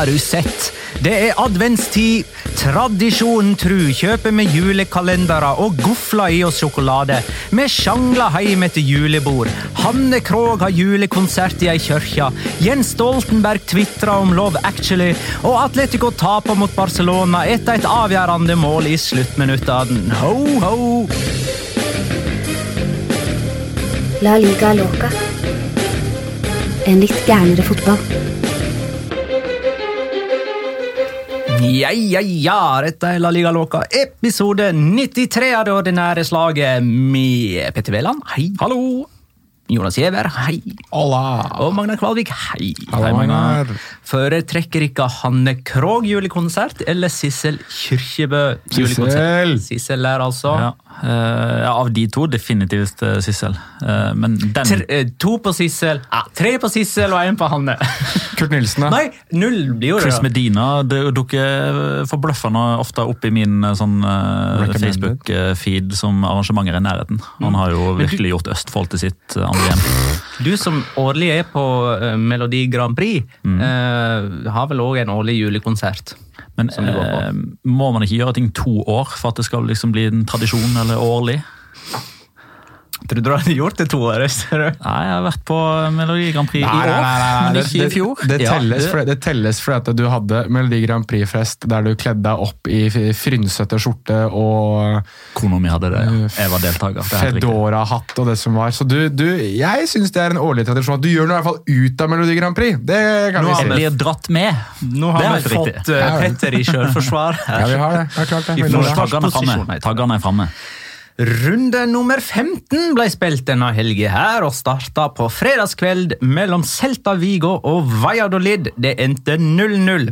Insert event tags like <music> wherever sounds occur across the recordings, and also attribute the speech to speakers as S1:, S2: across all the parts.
S1: Har du sett? Det er adventstid. Tradisjonen tru kjøper vi julekalendere og gufler i oss sjokolade. Vi sjangler hjem etter julebord. Hanne Krogh har julekonsert i ei kirke. Jens Stoltenberg tvitrer om Love Actually. Og Atletico taper mot Barcelona etter et avgjørende mål i sluttminuttene. Ho, ho!
S2: La liga loca. En litt gærnere fotball.
S1: Ja, ja, ja, dette er La Liga Loca, episode 93 av det ordinære slaget med Petter Wæland, hei. Hallo. Jonas Giæver, hei.
S3: Hola!
S1: Og Magnar Kvalvik, hei.
S3: Hei, Magnar.
S1: Foretrekker ikke Hanne Krogh julekonsert eller Sissel Kyrkjebø julekonsert?
S3: Sissel!
S1: Sissel er altså
S4: Ja, Uh, ja, Av de to definitivt uh, Sissel. Uh, men den
S1: tre, to på Sissel, tre på Sissel og én på Hanne. <laughs>
S3: Kurt Nilsen, da?
S1: Nei, null blir jo det.
S4: Chris. Medina det dukker forbløffende ofte opp i min sånn Facebook-feed som arrangementer i nærheten. Han har jo virkelig gjort Østfold til sitt eh, andre.
S1: Du som årlig er på eh, Melodi Grand Prix, eh, har vel òg en årlig julekonsert.
S4: Men eh, må man ikke gjøre ting to år for at det skal liksom bli en tradisjon eller årlig?
S1: Trodde du hadde gjort det to år? ser du?
S4: Nei, jeg har vært på Melodi Grand Prix i år, men
S3: Det,
S4: ikke i fjor.
S3: det, det,
S4: Ja,
S3: telles
S4: det-
S3: for, det telles fordi at du hadde Melodi Grand Prix-fest der du kledde deg opp i frynsete skjorte og
S4: Kona mi hadde det, ja. Jeg var deltaker. Er.
S3: Fedora-hatt og det som var. Så du, du jeg syns det er en årlig tradisjon at du gjør noe i hvert fall ut av Melodi Grand Prix. Det kan
S1: Nå
S3: vi si.
S4: Nå blir dratt med.
S1: Nå har vi fått eh,
S3: vel.
S1: Petter i <laughs> sjølforsvar.
S3: Ja, vi har det. Ja, klart det.
S4: Taggene er framme.
S1: Runde nummer 15 ble spilt denne helga her, og starta på fredagskveld mellom Celta Vigo og Valladolid. Det endte 0-0.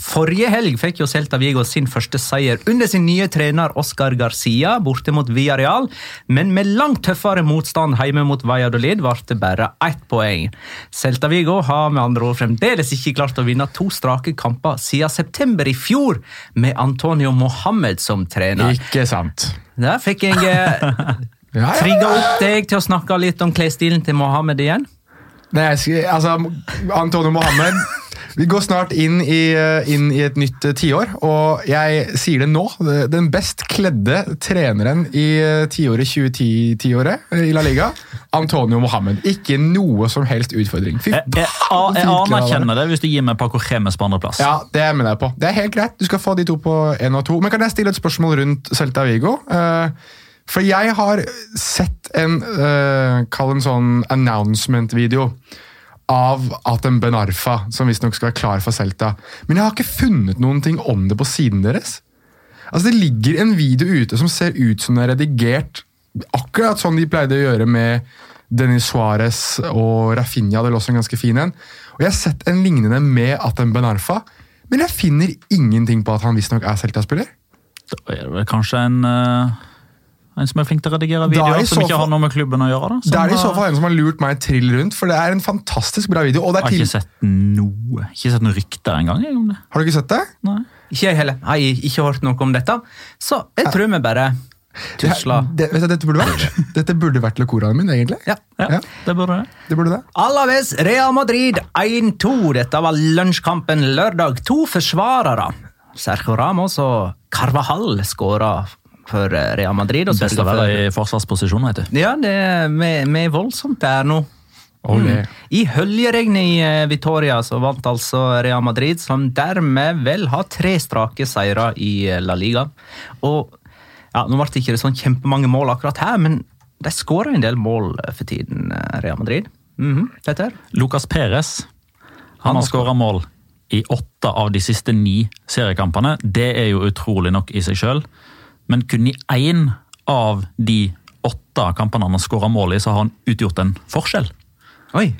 S1: Forrige helg fikk jo Celta Vigo sin første seier under sin nye trener Oscar Garcia borte mot Villarreal, men med langt tøffere motstand hjemme mot Valladolid ble det bare ett poeng. Celta Vigo har med andre ord fremdeles ikke klart å vinne to strake kamper siden september i fjor, med Antonio Mohammed som trener.
S3: Ikke sant.
S1: Der fikk jeg eh, <laughs>
S3: Ja, ja,
S1: trigga opp deg til å snakke litt om klesstilen til Mohammed igjen.
S3: Nei, altså, Antonio Mohammed Vi går snart inn i, eh, inn i et nytt eh, tiår, og jeg sier det nå. Den best kledde treneren i eh, tiåret 2010-tiåret i La Liga, Antonio Mohammed. Ikke noe som helst utfordring. Fy
S4: Jeg, jeg, jeg
S3: er.
S4: anerkjenner det hvis du gir meg Paco Remes på andreplass.
S3: Ja, det er jeg på. Det er helt greit. Du skal få de to på én og to. Men kan jeg stille et spørsmål rundt Celta Vigo? For jeg har sett en Kall en sånn announcement-video av Atem Ben Arfa, som visstnok skal være klar for Celta. Men jeg har ikke funnet noen ting om det på siden deres. Altså, Det ligger en video ute som ser ut som den er redigert akkurat sånn de pleide å gjøre med Denis Suárez og Rafinha. Det lå også en ganske fin en. Og Jeg har sett en lignende med Atem Ben Arfa, men jeg finner ingenting på at han visstnok er Celta-spiller.
S4: Da er det vel kanskje en, eh, en som er flink til å redigere
S3: er
S4: videoer, som ikke har noe med klubben å gjøre. da.
S3: Det er det i så fall en som har lurt meg trill rundt, for det er en fantastisk bra video. Og det
S4: Jeg har ikke sett noe. Ikke sett noen rykter engang om det.
S3: Har du ikke sett det?
S4: Nei.
S1: Ikke jeg heller. Jeg har ikke hørt noe om dette. Så jeg tror vi bare tusler.
S3: Det, vet du, dette burde vært <laughs> Dette burde vært lokoraen min, egentlig.
S1: Ja.
S4: Ja,
S3: Ja.
S4: det burde det.
S3: Det burde det.
S1: Alaves Real Madrid 1-2. Dette var lunsjkampen lørdag. To forsvarere. Sergio Ramos og Carvajal skåra for Real Madrid. Og
S4: Best å
S1: for-
S4: være i forsvarsposisjon, vet du.
S1: Ja, det er vi er voldsomt der nå.
S3: Mm.
S1: I høljeregnet i eh, Vitoria så vant altså Real Madrid, som dermed vel har tre strake seire i eh, La Liga. Og ja, Nå ble det ikke sånn kjempemange mål akkurat her, men de skårer en del mål eh, for tiden, Real Madrid. Mhm, Petter?
S4: Lucas Perez han har skåra mål i åtte av de siste ni seriekampene. Det er jo utrolig nok i seg sjøl. Men kun i én av de åtte kampene han har skåra mål i, så har han utgjort en forskjell.
S1: Oi!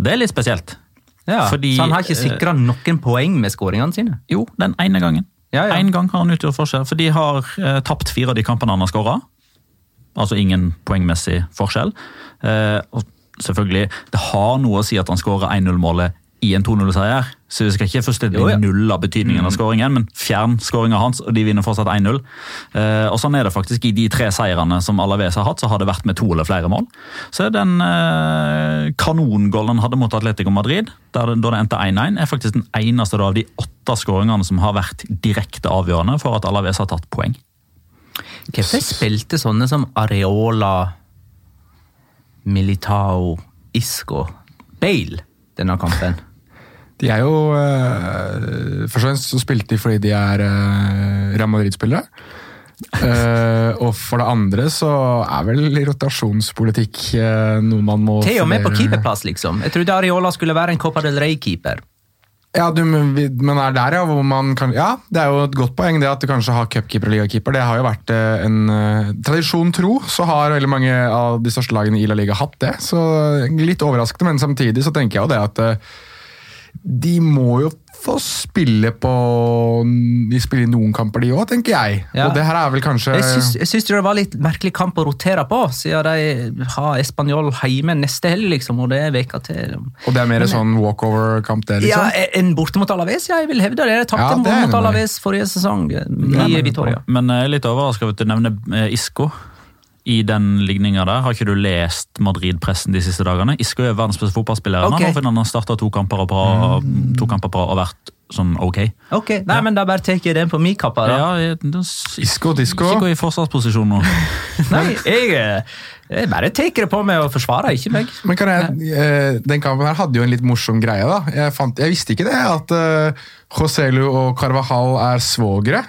S4: Det er litt spesielt.
S1: Ja,
S4: Fordi,
S1: så han har ikke
S4: eh,
S1: sikra noen poeng med skåringene sine?
S4: Jo, den ene gangen.
S1: Ja, ja.
S4: En gang har han utgjort forskjell, for de har eh, tapt fire av de kampene han har skåra. Altså ingen poengmessig forskjell. Eh, og selvfølgelig, det har noe å si at han skårer 1-0-målet i en 2-0-seier. Så vi skal ikke fullstendig
S1: ja.
S4: nulle betydningen av skåringen, men fjern skåringa hans, og de vinner fortsatt 1-0. Eh, og sånn er det faktisk i de tre seirene som Alaves har hatt, så har det vært med to eller flere mål. Så den eh, kanongollen han hadde mot Atletico Madrid, der det, da det endte 1-1, er faktisk den eneste av de åtte skåringene som har vært direkte avgjørende for at Alaves har tatt poeng.
S1: Hvorfor spilte sånne som Areola, Militao, Isco, Bale denne kampen?
S3: De er jo uh, Først og fremst så spilte de fordi de er uh, Real Madrid-spillere. Uh, <laughs> og for det andre så er vel rotasjonspolitikk uh, noe man må
S1: Til og med på keeperplass, liksom. Jeg trodde Areola skulle være en Copa del Rey-keeper.
S3: Ja, du, men er der, ja. Hvor man kan, ja, det er jo et godt poeng det at du kanskje har cupkeeper og ligakeeper. Det har jo vært en uh, tradisjon tro, så har veldig mange av de største lagene i La Liga hatt det. Så litt overraskende, men samtidig så tenker jeg jo det at de må jo få spille på De spiller i noen kamper, de òg, tenker jeg.
S1: Ja.
S3: Og det her er vel kanskje
S1: Jeg syns, det var litt merkelig kamp å rotere på, siden de har Español hjemme neste helg, liksom, og det er veka til.
S3: Og det er mer sånn walkover-kamp, det,
S1: Ja,
S3: liksom?
S1: En borte mot Alaves, ja, jeg vil hevde det. Jeg tapte
S3: Ja, det
S1: mot. Alaves forrige sesong i Vitoria.
S4: Men jeg er litt overraska over at du nevner eh, Isco i den ligninga der. Har ikke du lest Madrid-pressen de siste dagene? Isco er verdens beste fotballspiller Okay. han har starta to kamper på to kamper og vært sånn ok.
S1: Ok, nei, men da bare tar jeg den på min kappa, da.
S4: Ja,
S3: Isco, disco.
S4: Ikke gå i forsvarsposisjon nå. <laughs>
S1: Nei, jeg, eh, jeg bare tar det på meg og forsvarer, ikke meg.
S3: Men kan jeg, eh, Den kampen her hadde jo en litt morsom greie. da. Jeg, fant, jeg visste ikke det, at uh, Joselu og Carvajal er svogere.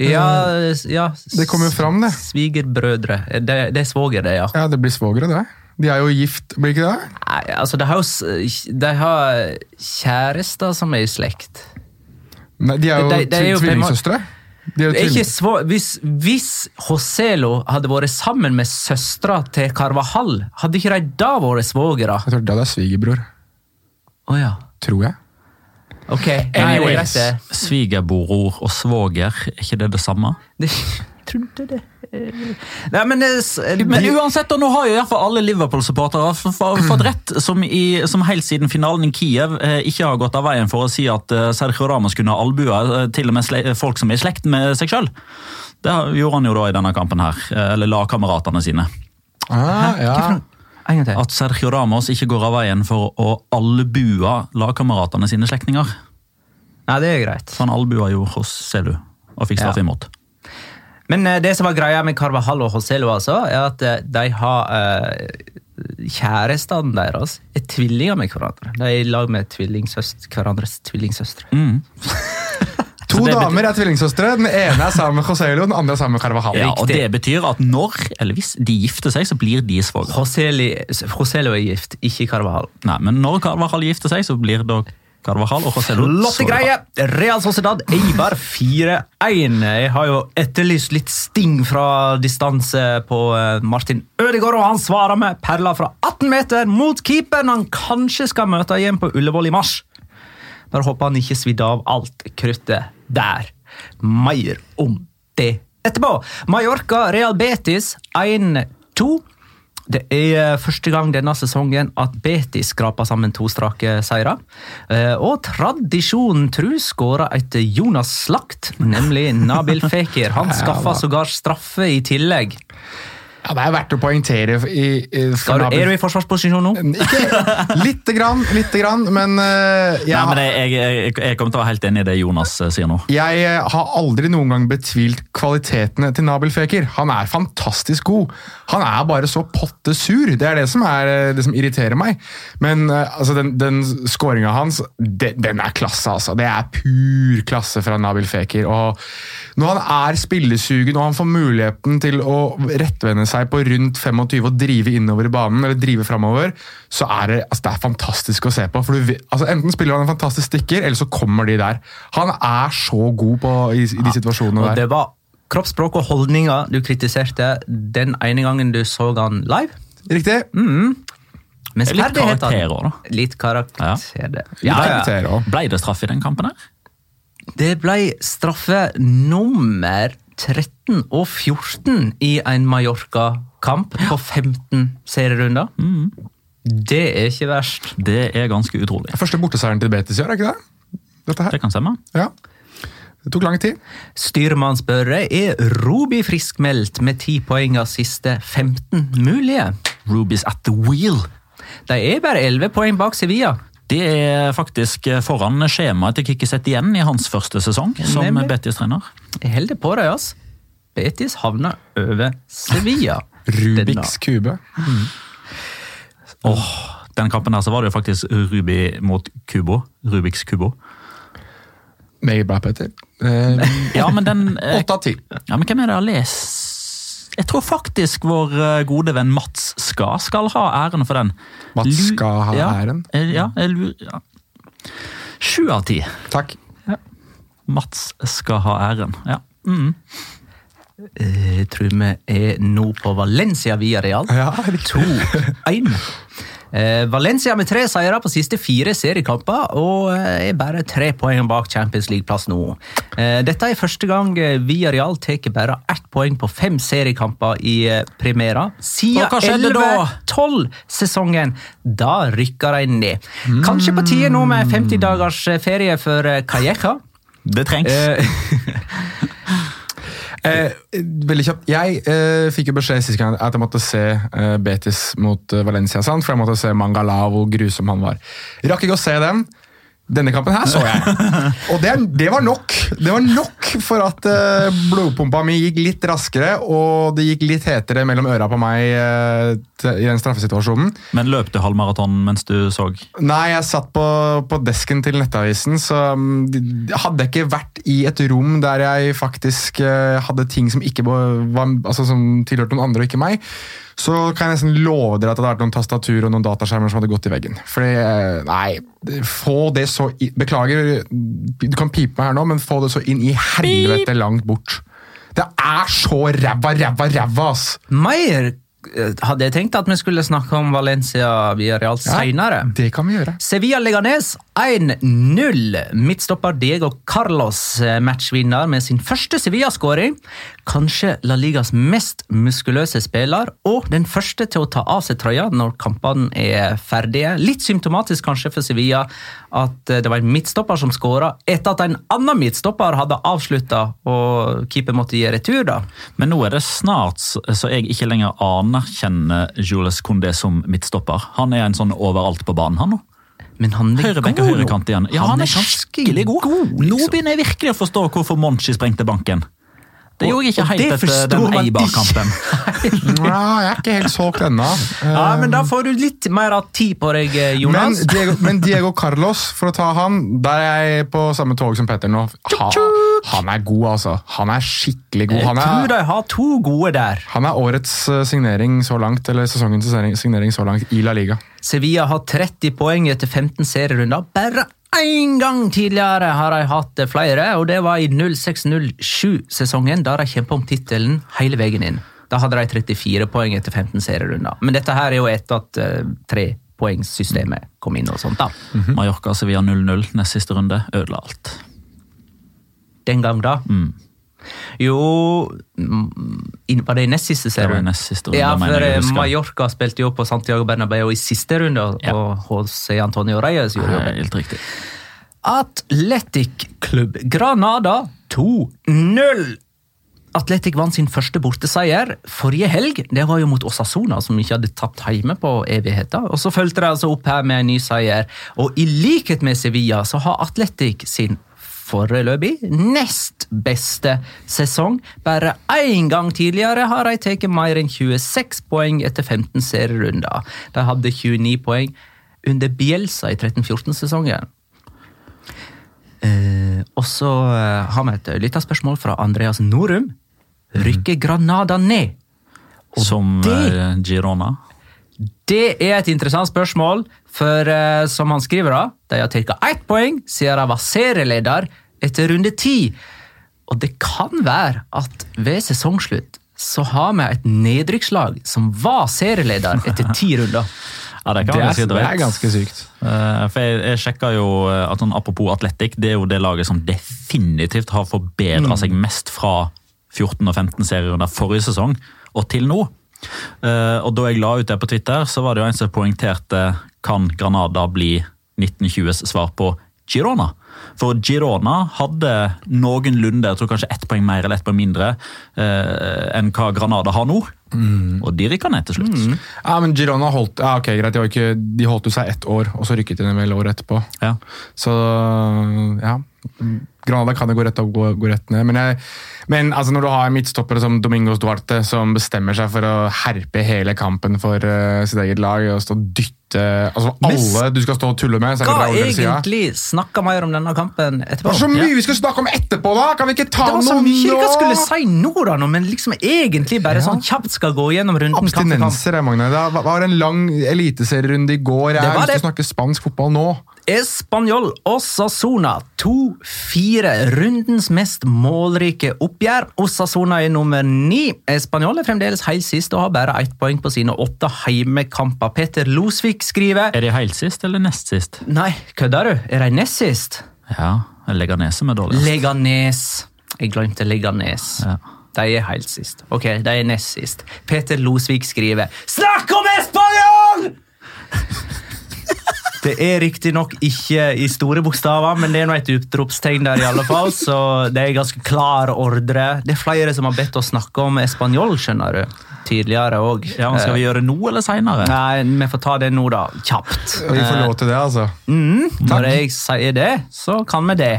S1: Ja, ja
S3: Det kommer jo fram, det.
S1: Svigerbrødre. Det, det er svoger, det, ja.
S3: Ja, det blir svogere, det. De er jo gift, blir ikke det?
S1: Nei, altså, de har jo de har kjærester som er i slekt.
S3: Nei, de er jo,
S1: de, de, er
S3: tvillingsøstre. De er jo
S1: ikke hvis, hvis Hoselo hadde vært sammen med søstera til Carvahall, hadde ikke de da vært svogere?
S3: Jeg tror det er svigerbror.
S1: Oh, ja.
S3: Tror jeg.
S1: Ok.
S3: Anyways.
S4: Svigerbror og svoger, er ikke det det samme?
S1: det. Trodde det. Nei, men,
S4: Men uansett, og nå har jo i hvert fall alle Liverpool-supportere fått rett, som, i, som helt siden finalen i Kiev eh, ikke har gått av veien for å si at eh, Sergio Ramos kunne ha albuer eh, til og med sle folk som er i slekt med seg sjøl. Det gjorde han jo da i denne kampen her, eh, eller lagkameratene sine.
S3: Ah, ja.
S4: At Sergio Ramos ikke går av veien for å albue lagkameratene sine slektninger.
S1: Nei, det er greit.
S4: For han albua jo hos Selu, og fikk straff
S1: Ja.
S4: imot.
S1: Men eh, det som var greia med Carvahall og Hosselu, altså, er at eh, de har eh, Kjærestene deres er tvillinger med hverandre. De er i lag med tvillingsøst, hverandres tvillingsøstre.
S4: Mm. <laughs>
S3: To
S1: det betyr-
S3: damer er tvillingsøstre. Den ene er sammen med Joselu, den andre er sammen med Carvajal.
S4: Ja, og Det betyr at når, eller hvis, de gifter seg, så blir de
S1: svoger. Joselo er gift, ikke Carvajal.
S4: Nei, men når Carvajal gifter seg, så blir da Carvajal og José Lu
S1: Flotte
S4: greie!
S1: greier! Real Sociedad Eibar 4-1. Jeg har jo etterlyst litt sting fra distanse på eh, Martin Ødegaard, og han svarer med perler fra 18 meter mot keeperen han kanskje skal møte igjen på Ullevål i mars. Bare håper han ikke svidde av alt kruttet der. Mer om det etterpå. Mallorca Real Betis 1-2. Det er eh, første gang denne sesongen at Betis skraper sammen to strake seire. Eh, Og tradisjonen tru skåra et Jonas Slakt, nemlig Nabil <laughs> Fekir. Han skaffa sågar straffe i tillegg.
S3: Ja, det er verdt å poengtere. I, i,
S1: Skal du, er du i forsvarsposisjon nå?
S3: Ikke lite grann, lite grann, men eh, jeg,
S4: Nei, men jeg, jeg, jeg, jeg kommer til å være helt enig i det Jonas eh, sier nå.
S3: jeg eh, har aldri noen gang betvilt kvalitetene til Nabil Feker. Han er fantastisk god. Han er bare så potte sur. Det er det som, er, det som irriterer meg. Men altså, den, den skåringa hans, den, den er klasse, altså. Det er pur klasse fra Nabil Feker. Og når han er spillesugen og han får muligheten til å rettvende seg på rundt 25 og drive innover i banen, eller drive framover, så er det, altså, det er fantastisk å se på. For du, altså, enten spiller han en fantastisk stikker, eller så kommer de der. Han er så god på, i, i de situasjonene
S1: Og
S3: der.
S1: det var kroppsspråk og holdninger du kritiserte den ene gangen du så han live.
S3: Riktig?
S1: Mens
S4: Litt karakter òg, da.
S1: Litt karakter, det. Ja, ja.
S4: Ble det straff i den kampen her?
S1: Det ble straffe nummer 13 og 14 i en Mallorca-kamp på 15 serierunder. Det er ikke verst.
S4: Det er ganske utrolig.
S3: Første borteseieren til Betis i år, er ikke det? Dette her.
S4: Det kan stemme.
S3: Ja. Det tok lang tid.
S1: Styrmann Spørre er Ruby friskmeldt med 10 poeng av siste 15 mulige.
S4: Rubies at the wheel.
S1: De er bare 11 poeng bak Sevilla.
S4: Det er faktisk foran skjemaet til Kikki igjen i hans første sesong som Betis-trener.
S1: Jeg holder på deg, ass. Betis havner over Sevilla. <laughs>
S3: Rubiks kube.
S4: Åh, den kampen der så var det jo faktisk Rubi mot Kubo. Rubiks Kubo.
S3: Meget bra, Petter. Eh, <laughs>
S4: Ja, men den eh,
S3: Åtte av ti.
S4: Ja, men hvem er det har lest Jeg tror faktisk vår eh, gode venn Mats Ska skal ha æren for den.
S3: Mats Ska ha
S4: ja,
S3: æren?
S4: eh, Ja, jeg lurer ja. Av ti.
S3: Takk.
S4: Mats skal ha æren. Ja. Mm.
S1: Eh, Jeg tror vi er nå på Valencia via Real.
S3: Ja, riktig.
S1: 2-1. Eh, Valencia med tre seire på siste fire seriekamper og eh, er bare tre poeng bak Champions League-plass nå. Dette er første gang Via Real tar bare ett poeng på fem seriekamper i Primera. Siden
S4: Og hva skjedde da?
S1: 11-12-sesongen. Da rykker de ned. Kanskje på tide nå med 50 dagers ferie for Calleja.
S4: Det trengs.
S1: Eh, <laughs>
S3: Eh, veldig kjapt. Jeg eh, fikk jo beskjed sist gang at jeg måtte se eh, Betis mot eh, Valencia, sant? for jeg måtte se Mangala hvor grusom han var. Rakk ikke å se den. Denne kampen her så jeg. <laughs> Og det, det var nok Det var nok for at eh, blodpumpa mi gikk litt raskere, og det gikk litt hetere mellom øra på meg eh, i den straffesituasjonen.
S4: Men løp du halvmaraton mens du så?
S3: Nei, jeg satt på, på desken til Nettavisen, så mm, hadde jeg ikke vært i et rom der jeg faktisk eh, hadde ting som ikke var, var- altså, som tilhørte noen andre og ikke meg, så kan jeg nesten love dere at det hadde vært noen tastatur og noen dataskjermer som hadde gått i veggen. Fordi, eh, nei, få det så i, Beklager, du kan pipe meg her nå, men få det så inn i helvete langt bort. Det er så ræva, ræva, ræva, ass!
S1: Meyer hadde jeg tenkt at vi skulle snakke om Valencia via Real senere.
S3: Det kan vi gjøre.
S1: Sevilla Leganes 1-0. Midtstopper Diego Carlos eh, matchvinner med sin første Sevilla-skåring. Kanskje La Ligas mest muskuløse spiller, og den første til å ta av seg trøya når kampene er ferdige. Litt symptomatisk kanskje for Sevilla at eh, det var en midtstopper som skåra etter at en annen midtstopper hadde avslutta og keeper måtte gi retur. da.
S4: Men nå er det snart så jeg ikke lenger anerkjenner Jules Condé som midtstopper. Han er en sånn overalt på banen, han nå.
S1: Men han er
S4: Høyrebenk og
S1: god nå.
S4: høyrekant igjen. Ja, han, er
S1: ganske
S4: skikkelig god. Nå
S1: liksom.
S4: begynner jeg virkelig å forstå hvorfor Monchi sprengte banken. Det gjorde jeg ikke helt etter den. Eibar-kampen. <laughs>
S3: Ja, jeg er ikke helt solgt ennå. <laughs>
S1: Ja, men Da får du litt mer av tid på deg, Jonas.
S3: Men. Diego, men Diego Carlos, for å ta han, der er jeg på samme tog som Petter nå. Ha, han er god, altså. Han er skikkelig god.
S1: Jeg tror
S3: er,
S1: de har to gode der.
S3: han er årets eh, signering så langt, eller sesongens signering- så langt i La Liga.
S1: Sevilla har 30 poeng etter 15 serierunder. Bare én gang tidligere har de hatt flere, og det var i 06-07-sesongen, da de kjempa om tittelen hele veien inn. Da hadde de 34 poeng etter 15 serierunder. Men dette her er jo etter at uh, trepoengssystemet kom inn og sånt. da.
S4: Mallorca Sevilla 0-0 nest siste runde. Ødela alt.
S1: Den gang da.
S4: Mm.
S1: Jo mm, Var det i nest siste
S4: Det var i nest siste runde,
S1: Ja, for eh. Mallorca spilte jo på Santiago Bernabeu i siste runde,
S4: Ja.
S1: og HC Antonio Reyes gjorde jobben.
S4: Helt riktig.
S1: Atletic Club Granada 2-0. Atletic vant sin første borteseier forrige helg. Det var jo mot Osasona, som ikke hadde tapt hjemme på evigheter. Og Så fulgte de altså opp her med en ny seier. Og i likhet med Sevilla så har Atletic sin foreløpig nest beste sesong. Bare én gang tidligere har de tatt mer enn 26 poeng etter 15 serierunder. De hadde 29 poeng under Bielsa i 13-14-sesongen. Eh, og så eh, har vi et lytterspørsmål fra Andreas Norum. Rykker Granada ned? Og
S4: Som
S1: det-
S4: eh, Girona.
S1: Det er et interessant spørsmål, for uh, som han skriver, da, de har tatt ett poeng siden de var serieleder etter runde ti. Og det kan være at ved sesongslutt så har vi et nedrykkslag som var serieleder etter ti runder.
S4: Ja, det
S3: Det er,
S4: ganske
S3: det er ganske sykt.
S4: Uh, For jeg, jeg sjekka jo eh, at sånn, Apropos Atletic, det er jo det laget som definitivt har forbedra seg mest fra 14 og 15 serierunder forrige sesong og til nå. Uh, og da jeg la ut det på Twitter, så var det jo en som poengterte kan Granada bli 1920s svar på Girona. For Girona hadde noenlunde, jeg tror kanskje ett poeng mer eller ett poeng mindre, eh, enn hva Granada har nå. Og de rykka ned til slutt.
S3: Ja, men Girona holdt ja, ok, greit, de, ikke, de holdt jo seg ett år, og så rykket de vel året etterpå.
S4: Ja.
S3: Så ja. Granada kan jo gå rett opp gå, gå rett ned. Men, jeg, men altså, når du har midtstoppere som Domingos Duarte, som bestemmer seg for å herpe hele kampen for uh, sitt eget lag og stå og dytte altså Alle du skal stå og tulle med,
S1: Hva egentlig snakka mer om denne kampen
S3: Det var så mye vi skulle snakke om etterpå, da! Kan vi ikke ta noe
S1: Det var så mye vi skulle si nå, da, men liksom egentlig bare sånn kjapt skal gå gjennom runden.
S3: Abstinenser, jeg, Magne. Det var en lang eliteserierunde i går. Jeg har lyst til å snakke spansk fotball nå.
S1: Español Osasona 2-4. Rundens mest målrike oppgjør. Osasona er nummer ni. Español er fremdeles helt sist og har bare ett poeng på sine åtte heimekamper. Peter Losvik skriver
S4: Er de helt sist eller nest sist?
S1: Nei, kødder du? Er de nest sist?
S4: Ja, Leganes som er dårligst.
S1: Leganes. Jeg glemte Leganes.
S4: Ja.
S1: De er helt sist. Ok, de er nest sist. Peter Losvik skriver Snakk om Español! <laughs> Det er riktignok ikke i store bokstaver, men det er nå et utropstegn der, i alle fall, så det er ganske klar ordre. Det er flere som har bedt oss snakke om espanjol, skjønner du. Tidligere òg.
S4: Ja, Skal vi gjøre det nå eller seinere?
S1: Nei, vi får ta det nå, da. Kjapt.
S3: Vi får lov til det, altså.
S1: Mm, når jeg sier det, så kan vi det.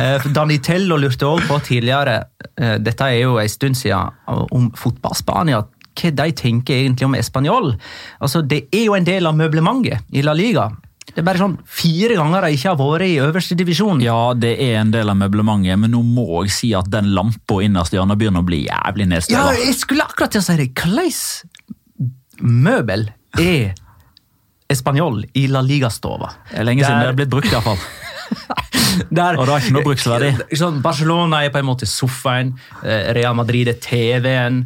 S1: Eh, Danitello lurte også på tidligere, eh, dette er jo en stund siden, om fotball-Spania. Hva de tenker egentlig om espanjol. Altså, det er jo en del av møblementet i La Liga. Det er bare sånn fire ganger de ikke har vært i øverste divisjon.
S4: Ja, det er en del av møblementet, men nå må jeg si at den lampa innerst i hjørnet begynner å bli jævlig
S1: Ja, jeg skulle akkurat til å si det. Hvilken møbel er espanjol i La Liga-stova?
S4: Lenge siden det er blitt brukt, iallfall. <laughs>
S1: Der,
S4: Og det har ikke noe bruksverdi.
S1: Sånn, Barcelona er på en måte sofaen, eh, Real Madrid er TV-en.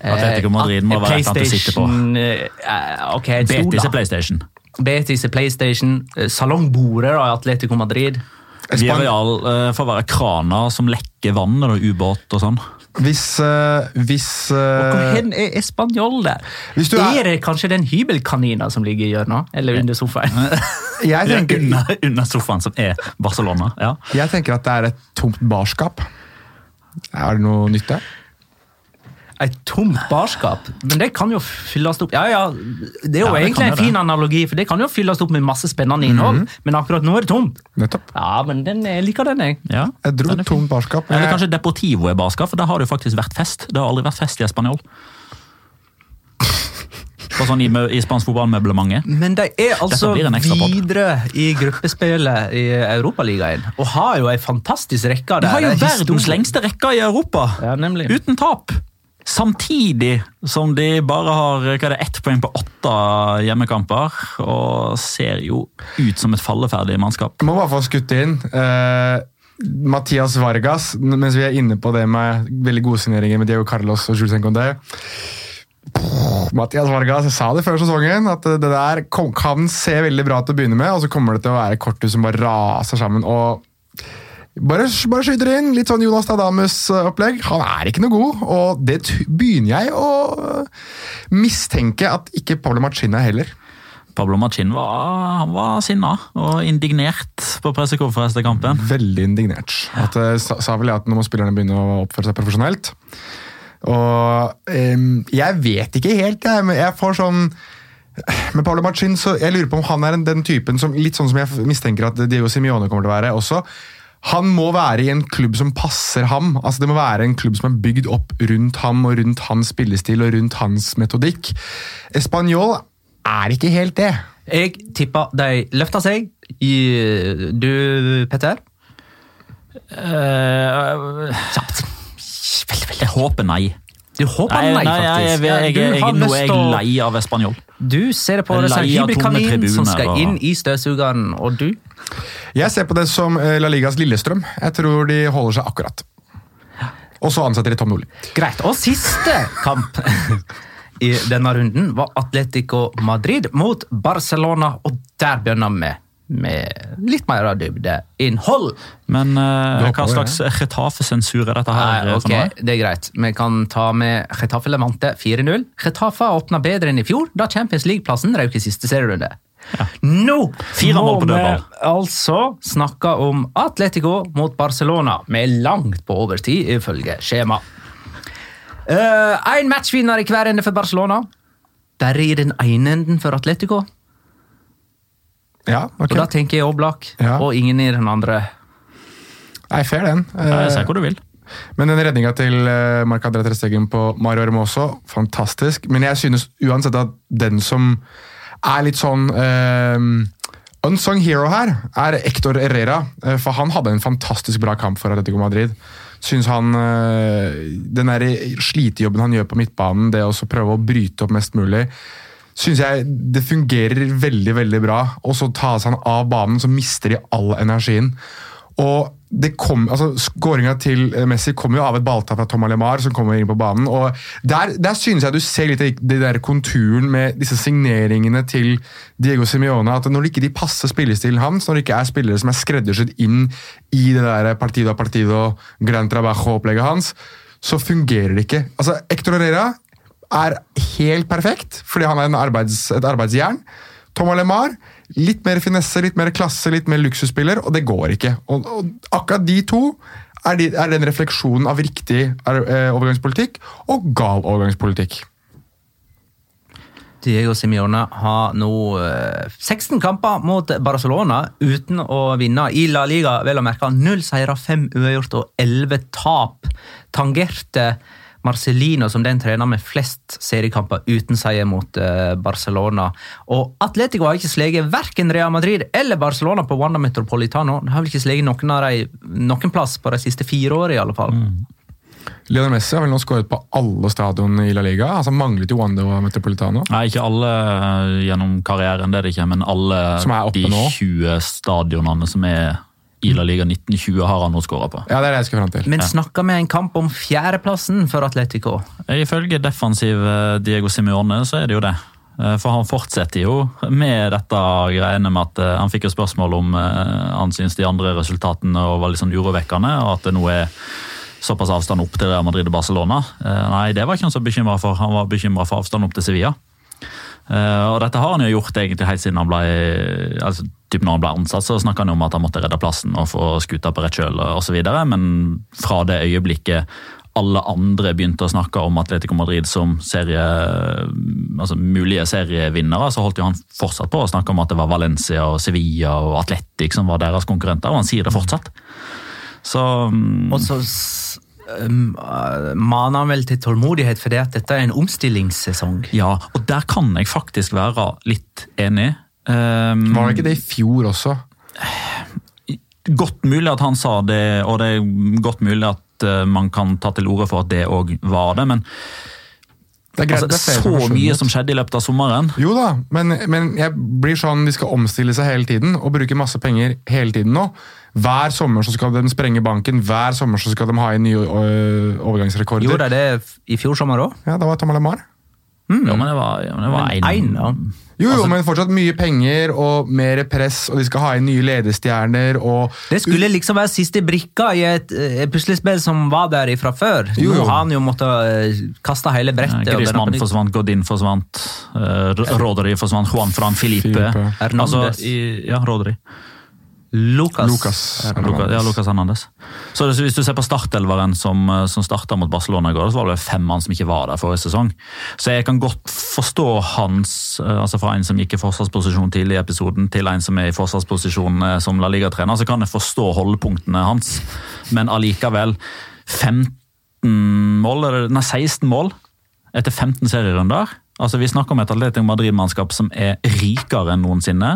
S1: eh,
S4: Atletico Madrid må være et annet å sitte på.
S1: Eh, ok, en stol,
S4: Betis er PlayStation.
S1: Betis i PlayStation. eh, Salongbordet da, i Atletico Madrid.
S3: Espan-
S4: Viareal uh, får være kraner som lekker vann og ubåt og sånn.
S3: Hvis, uh, hvis eh,
S1: hvor hen er espanjol der?
S3: Hvis du er-
S1: er det kanskje den hybelkanina som ligger i hjørnet? Eller under sofaen? <laughs>
S3: jeg, tenker,
S4: Under, under sofaen, som er Barcelona. ja.
S3: jeg tenker at det er et tomt barskap. Er det noe nytt der?
S1: Et tomt barskap? Men det kan jo fylles opp Ja, ja, Det er jo
S4: Ja,
S1: egentlig en fin
S4: det.
S1: analogi, for det kan jo fylles opp med masse spennende innhold. Men akkurat nå er det tomt.
S3: Nettopp.
S1: Ja, men den, jeg liker den, jeg.
S4: ja.
S3: Jeg dro
S4: er
S3: tomt barskap.
S4: Eller kanskje Deportivo er barskap, for der har det jo faktisk vært fest. Det har aldri vært fest i Spanjol. Sånn i, i spansk fotballmøblementet.
S1: Men de er altså videre i gruppespillet i Europaligaen. Og har jo ei fantastisk rekke
S4: De har jo
S1: er
S4: verdens lengste rekke i Europa!
S1: Ja.
S4: Uten tap! Samtidig som de bare har hva er det, ett poeng på åtte hjemmekamper, og ser jo ut som et falleferdig mannskap.
S3: Jeg må bare få skutt inn. Uh, Mathias Vargas, mens vi er inne på det med veldig gode signeringer med Diego Carlos og Jules Encondé. Mathias Vargas jeg sa det før sesongen, at det der kan se veldig bra til å begynne med, og så kommer det til å være korthus som bare raser sammen. og bare, bare skyter inn, litt sånn Jonas Dadamus-opplegg. Han er ikke noe god, og det begynner jeg å mistenke at ikke Pablo Machin er heller.
S4: Pablo Machin var, var sinna og indignert på pressekonferanse etter kampen.
S3: Veldig indignert. At, eh, sa, sa vel jeg at nå må spillerne begynne å oppføre seg profesjonelt. Og um, jeg vet ikke helt, jeg. Men jeg får sånn med Paolo Machin, så jeg lurer på om han er den typen som litt sånn som jeg mistenker at Diego Simione kommer til å være også. Han må være i en klubb som passer ham. Altså Det må være en klubb som er bygd opp rundt ham og rundt hans spillestil og rundt hans metodikk. Español er ikke helt det.
S1: Jeg tipper de løfter seg. I, du, Petter?
S4: Uh,
S1: Kjapt. Veldig, veldig.
S4: jeg håper nei.
S1: Du håper
S4: Nei,
S1: nei,
S4: nei, jeg,
S1: faktisk.
S4: jeg, jeg,
S1: du
S4: jeg, nå er jeg lei av espanjol.
S1: Du ser det på det som hybelkanin som skal inn i støvsugeren, og du?
S3: Jeg ser på det som eh, La Ligas Lillestrøm. Jeg tror de holder seg akkurat. Og så ansetter de Tom Nordli.
S1: Greit. Og siste kamp i denne runden var Atletico Madrid mot Barcelona, og der begynner vi med litt mer av dybdeinnhold.
S4: Men
S3: uh,
S4: hva slags Retafe-sensur er dette her?
S1: Nei,
S4: for
S1: ok. Det er greit. Vi kan ta med Retafe Levante 4-0. Retafe åpna bedre enn i fjor, da Champions League-plassen røk i siste serierunde. Nå
S4: Fire
S1: må
S4: mål på
S1: vi altså snakke om Atletico mot Barcelona, med langt på overtid, ifølge skjema. Én matchvinner i hver ende for Barcelona. Der i den ene enden for Atletico.
S3: Ja, okay.
S1: Og da tenker jeg Oblak,
S3: Ja.
S1: og ingen i den andre.
S3: Nei, fair den.
S4: Jeg
S3: Eh,
S4: ser hvor du vil.
S3: Men den redninga til eh, Marc André Trestegen på Mario Hermoso, fantastisk. Men jeg synes uansett at den som er litt sånn uh, unsung hero her, er Hector Herrera. For han hadde en fantastisk bra kamp for Atletico Madrid. Synes han uh, Den der slitejobben han gjør på midtbanen, det å prøve å bryte opp mest mulig, syns jeg det fungerer veldig veldig bra. Og så tas han av banen, så mister de all energien. Og det kom, altså Skåringa til Messi kommer jo av et balltap fra Tom Alemar, som kommer inn på banen. og Der, der synes jeg du ser litt av det der konturen med disse signeringene til Diego Simione. At når ikke de passer spillestilen hans, når det ikke er spillere som er skreddersydd inn i det der partido partido, gran trabajo-opplegget hans, så fungerer det ikke. Altså, Hector Herrera er helt perfekt, fordi han er arbeids, et arbeidsjern. Thomas LeMar, litt mer finesse, litt mer klasse, litt mer luksusspiller, og det går ikke. Og, og akkurat de to er, de, er den refleksjonen av riktig eh, overgangspolitikk og gal overgangspolitikk.
S1: Diego Simione har nå eh, 16 kamper mot Barcelona uten å vinne i La Liga. Vel å merke null seire, fem uavgjort og elleve tap. Tangerte Marcelino som den trener med flest seriekamper uten seier mot eh, Barcelona. Og Atletico har ikke sleget verken Real Madrid eller Barcelona på Wanda Metropolitano. De har vel ikke sleget noen av de noen plass på de siste fire årene, i alle fall.
S3: Lionel Messi har vel nå skåret på alle stadion i La Liga. altså Manglet jo Wanda og Metropolitano.
S4: Nei, ikke alle eh, gjennom karrieren, det er det ikke, men alle de
S3: nå.
S4: 20 stadionene som er i La Liga 1920 har han nå skåra på.
S3: Ja, det er det jeg skal frem til.
S1: Men snakker vi en kamp om fjerdeplassen for Atletico?
S4: Ifølge defensiv eh, Diego Simione så er det jo det. Eh, For han fortsetter jo med dette greiene med at eh, han fikk jo spørsmål om han syns de andre resultatene var litt sånn urovekkende, og at det nå er såpass avstand opp til Real Madrid og Barcelona. Nei, det var ikke han så bekymra for. Han var bekymra for avstand opp til Sevilla. Eh, og dette har han jo gjort egentlig helt siden han ble altså, typ når han ble ansatt, så snakka han om at han måtte redde plassen og få skuta på rett kjøl osv. Men fra det øyeblikket alle andre begynte å snakke om Atletico Madrid som serie, altså mulige serievinnere, så holdt jo han fortsatt på å snakke om at det var Valencia og Sevilla og Atletic som var deres konkurrenter, og han sier det fortsatt. Så mm,
S1: Og så maner han vel til tålmodighet, for at dette er en omstillingssesong.
S4: ja, og der kan jeg faktisk være litt enig. Um,
S3: Var det ikke det i fjor også?
S4: Godt mulig at han sa det, og det er godt mulig at eh, man kan ta til orde for at det òg var det, men
S3: Det er greit,
S4: altså,
S3: det er
S4: så mye som skjedde i løpet av sommeren.
S3: Jo da, men, men jeg blir sånn, de skal omstille seg hele tiden og bruke masse penger hele tiden nå. Hver sommer så skal de sprenge banken, hver sommer så skal de ha inn nye øh, overgangsrekorder.
S1: Gjorde de det i fjor sommer òg?
S3: Ja, da var Tom Mm.
S4: Ja, men det var, ja, men det var en,
S1: Én, ja.
S3: Jo, jo,
S4: Altså-
S3: men fortsatt mye penger og mer press, og de skal ha inn nye ledestjerner og
S1: Det skulle liksom være siste brikka i et et puslespill som var der fra før.
S3: Jo, jo.
S1: Nå har han jo måttet eh, kaste hele brettet. Ja,
S4: Griezmann forsvant, Godin forsvant, uh, Rodri forsvant, Juan Fran Filipe.
S3: Filipe.
S4: Altså, i, ja, Rodri.
S1: Lucas.
S3: Lucas.
S4: Luka, ja, Lucas Hernandez. Så det- Hvis du ser på startelveren som, eh, som starta mot Barcelona i går, så var det fem mann som ikke var der forrige sesong. Så jeg kan godt forstå hans, eh, altså fra en som gikk i forsvarsposisjon tidlig i episoden, til en som er i forsvarsposisjon eh, som La Liga-trener, så kan jeg forstå holdepunktene hans. Men allikevel 15 mål, nei 16 mål etter 15 serierunder. Altså Vi snakker om et Atletico Madrid-mannskap som er rikere enn noensinne.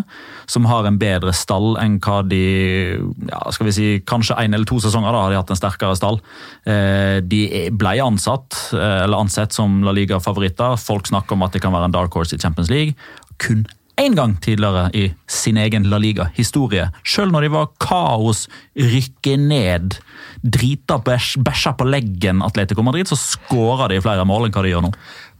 S4: Som har en bedre stall enn hva de ja, skal vi si, Kanskje én eller to sesonger da har de hatt en sterkere stall. Eh, De ble ansatt, eh, eller ansett som La Liga-favoritter. Folk snakker om at de kan være en dark horse i Champions League. Kun én gang tidligere i sin egen La Liga-historie. Selv når de var kaos, rykke ned, drita bæsja på leggen Atletico Madrid, så skåra de flere mål enn hva de gjør nå.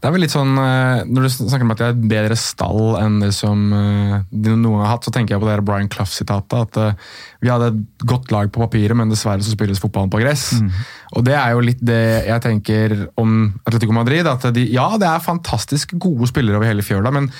S3: Det er vel litt sånn, eh, Når du snakker om at de har et bedre stall enn det som eh, de noen har hatt, så tenker jeg på det Brian Clough-sitatet. At eh, vi hadde et godt lag på papiret, men dessverre så spilles fotballen på gress. Og det er jo litt det jeg tenker om Atletico Madrid. at de, Ja, det er fantastisk gode spillere over hele fjøla, men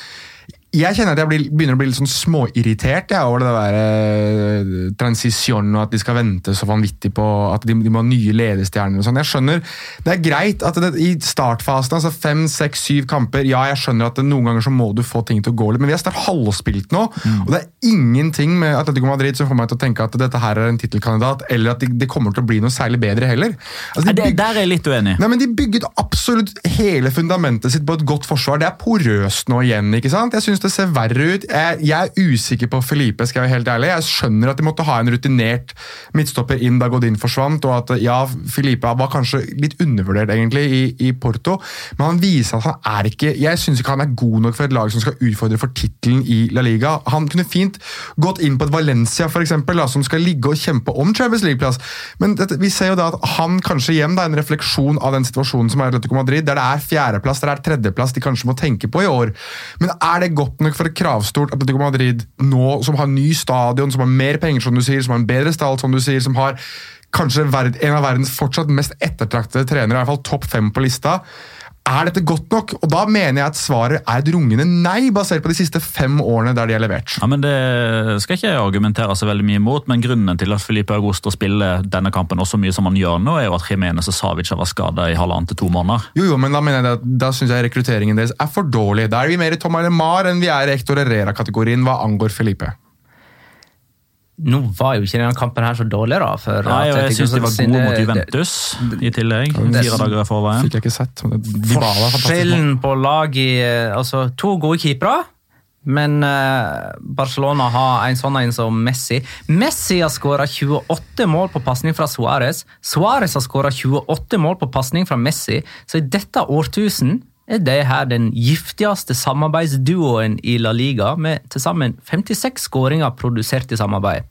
S3: jeg kjenner at jeg blir, begynner å bli litt sånn småirritert ja, over det der eh, transisjonen og at de skal vente så vanvittig på at de, de må ha nye ledestjerner. og sånn. Jeg skjønner, Det er greit at det, i startfasen, altså fem, seks, syv kamper Ja, jeg skjønner at det, noen ganger så må du få ting til å gå litt, men vi har snart halvspilt nå. og Det er ingenting med Atletico Madrid som får meg til å tenke at dette her er en tittelkandidat, eller at det de kommer til å bli noe særlig bedre heller. Altså, de bygger-
S4: der er jeg litt uenig.
S3: Nei, men De bygget absolutt hele fundamentet sitt på et godt forsvar. Det er porøst nå igjen. ikke sant? Jeg synes det ser verre ut. Jeg, jeg er usikker på Felipe, skal jeg være helt ærlig. Jeg skjønner at de måtte ha en rutinert midtstopper inn da Godin forsvant, og at ja, Felipe var kanskje litt undervurdert egentlig i, i Porto, men han viser at han er ikke Jeg syns ikke han er god nok for et lag som skal utfordre for tittelen i La Liga. Han kunne fint gått inn på et Valencia for eksempel, da, som skal ligge og kjempe om Champions League-plass, men dette, vi ser jo da at han kanskje igjen er en refleksjon av den situasjonen som er i Atletico Madrid, der det er fjerdeplass, der det er tredjeplass de kanskje må tenke på i år. Men er det godt nok for et kravstort Atletico Madrid nå, som har ny stadion, som har mer penger, som du sier, som har en bedre stall, som du sier, som har kanskje en av verdens fortsatt mest ettertraktede trenere, i hvert fall topp fem på lista. Er dette godt nok? Og Da mener jeg at svaret er et rungende nei, basert på de siste fem årene der de har levert.
S4: Ja, men Det skal ikke jeg argumentere så veldig mye imot, men grunnen til at Felipe Augusto spiller denne kampen også mye som han gjør nå, er jo at Jimenez og Savic har vært skada i halvannen til to måneder.
S3: Jo, jo, men Da mener jeg at da synes jeg rekrutteringen deres er for dårlig. Da er vi mer i Tom Alemar enn vi er i Hector Herrera-kategorien hva angår Felipe.
S1: Nå var jo ikke denne kampen her så dårlig, da. For
S4: Nei, og Jeg syns de var
S1: sine-
S4: gode mot Juventus i tillegg. Fire dager i forveien.
S3: Fikk jeg ikke sett.
S1: Forskjellen på lag i eh, Altså, to gode keepere. Men eh, Barcelona har en sånn en som Messi. Messi har skåra 28 mål på pasning fra Suárez. Suárez har skåra 28 mål på pasning fra Messi. Så i dette årtusen er det her den giftigste samarbeidsduoen i La Liga, med til sammen 56 skåringer produsert i samarbeid.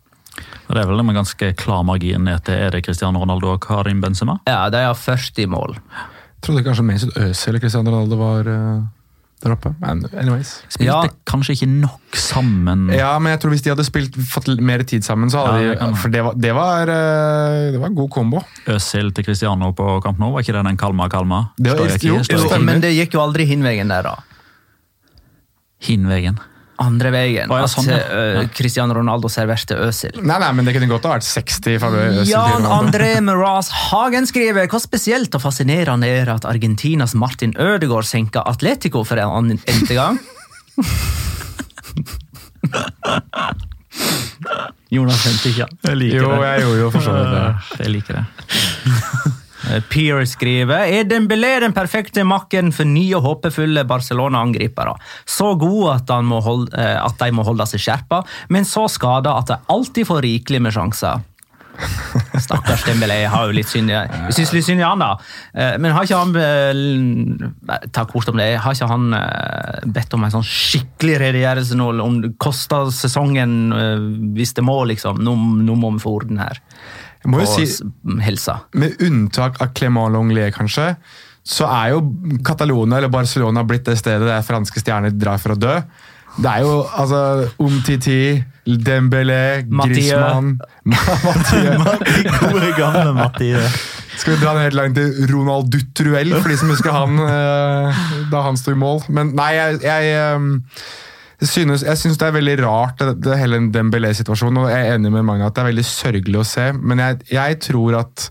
S4: Og Det er vel med ganske klar margin ned til er det Cristiano Ronaldo og Karim Benzema.
S1: Ja, de har 40 mål.
S3: Trodde kanskje Mesut Özil eller Cristiano Ronaldo var eh, der oppe. Men anyways.
S4: Spilte
S1: Ja.
S4: kanskje ikke nok sammen.
S3: Ja, men jeg tror hvis de hadde spilt, fått mer tid sammen, så hadde
S4: Ja, det
S3: de. For det var, det var, eh, det var en god kombo.
S4: Øzil til Cristiano på kamp nå, var ikke det den Kalma-Kalma?
S3: Det var- jo, jo.
S1: Men det gikk jo aldri hinvegen der, da.
S4: Hinvegen.
S1: Andre veien.
S4: Ja, sånn.
S1: At eh,
S4: Ja.
S1: Cristiano Ronaldo serverte Øsil.
S3: Nei, nei, men det kunne godt ha vært 60 i favør Özil
S1: Jan. André Meraz Hagen skriver hvor spesielt og fascinerende er at Argentinas Martin Ødegaard senka Atletico for en annen gang. Jonas skjønte ikke.
S4: Jeg liker
S3: Jo,
S4: det.
S3: jeg gjorde jo for så vidt det. <laughs>
S4: Jeg liker det.
S1: Eh, Pierre skriver Er Dembélé den perfekte makken for nye håpefulle Barcelona-angripere? Så gode at, han må holde, eh, at de må holde seg skjerpa, men så skada at de alltid får rikelig med sjanser. <laughs> Stakkars Dembélé. Har jo litt synd i Jeg synes litt synd i han, da. Eh, Men har ikke han Ta kort om det. Har ikke han bedt om en sånn skikkelig redegjørelse nå om det koster sesongen hvis det må, liksom? Nå, nå må vi få orden her. På
S3: si,
S1: helsa.
S3: med unntak av Clément Longlet, kanskje, så er jo Catalonia eller Barcelona blitt det stedet der franske stjerner drar for å dø. Det er jo altså Umtiti, Dembélé, Griezmann <laughs> Mathieu.
S4: Gode, gamle Mathieu.
S3: Skal vi dra ned helt langt til Ronald Dutruel, for de som husker han eh, da han sto i mål? Men nei, jeg, jeg, eh, synes, jeg syns det er veldig rart, det, det hele Dembélé-situasjonen. og Jeg er enig med mange at det er veldig sørgelig å se, men jeg, jeg tror at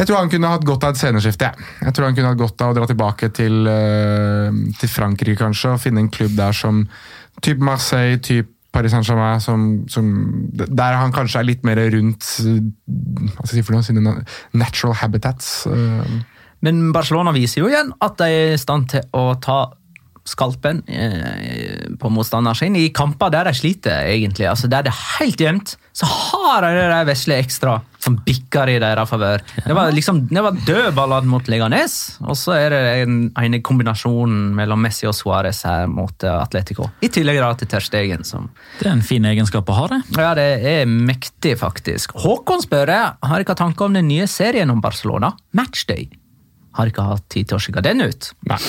S3: jeg tror han kunne hatt godt av et sceneskifte. Ja. jeg tror han kunne hatt godt av å dra tilbake til, eh, til Frankrike kanskje, og finne en klubb der som type Marseille, type Paris Saint-Germain, som, som, der han kanskje er litt mer rundt hva skal jeg si for noe, sine natural habitats. eh.
S1: Men Barcelona viser jo igjen at de er i stand til å ta skalpen eh, på motstanderen sin. I kamper der de sliter, egentlig, altså der det er helt jevnt, så har de det vesle ekstra som bikker i deres favør. Det var liksom, det var dødballer mot Leganes, og så er det en, en kombinasjon mellom Messi og Suárez her mot eh, Atletico. I tillegg da til Ter Stegen, som
S4: Det er en fin egenskap å ha, det.
S1: Ja, det er mektig, faktisk. Håkon spør jeg, har dere tanker om den nye serien om Barcelona? Matchday. Har dere hatt tid til å sjekke den ut?
S3: Nei.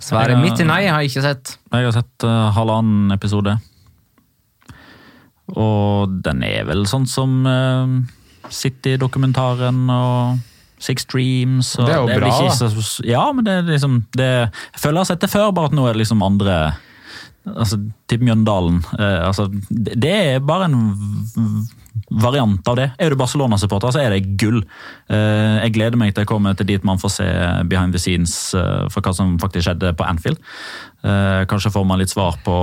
S1: Svaret
S4: Ja.
S1: mitt er nei, har jeg ikke sett.
S4: Jeg har sett uh, halvannen episode. Og den er vel sånn som uh, City-dokumentaren og Six Dreams. Og
S3: Det er jo
S4: vel
S3: bra,
S4: ikke
S3: da.
S4: Så, ja, men det er liksom det, Jeg føler jeg har sett det før, bare at nå er det liksom andre Altså, typ Mjøndalen. Uh, altså, det, det er bare en v- variant av det. Er du Barcelona-supporter, så er det gull. Eh, jeg gleder meg til jeg kommer til dit man får se behind the scenes eh, for hva som faktisk skjedde på Anfield. Eh, kanskje får man litt svar på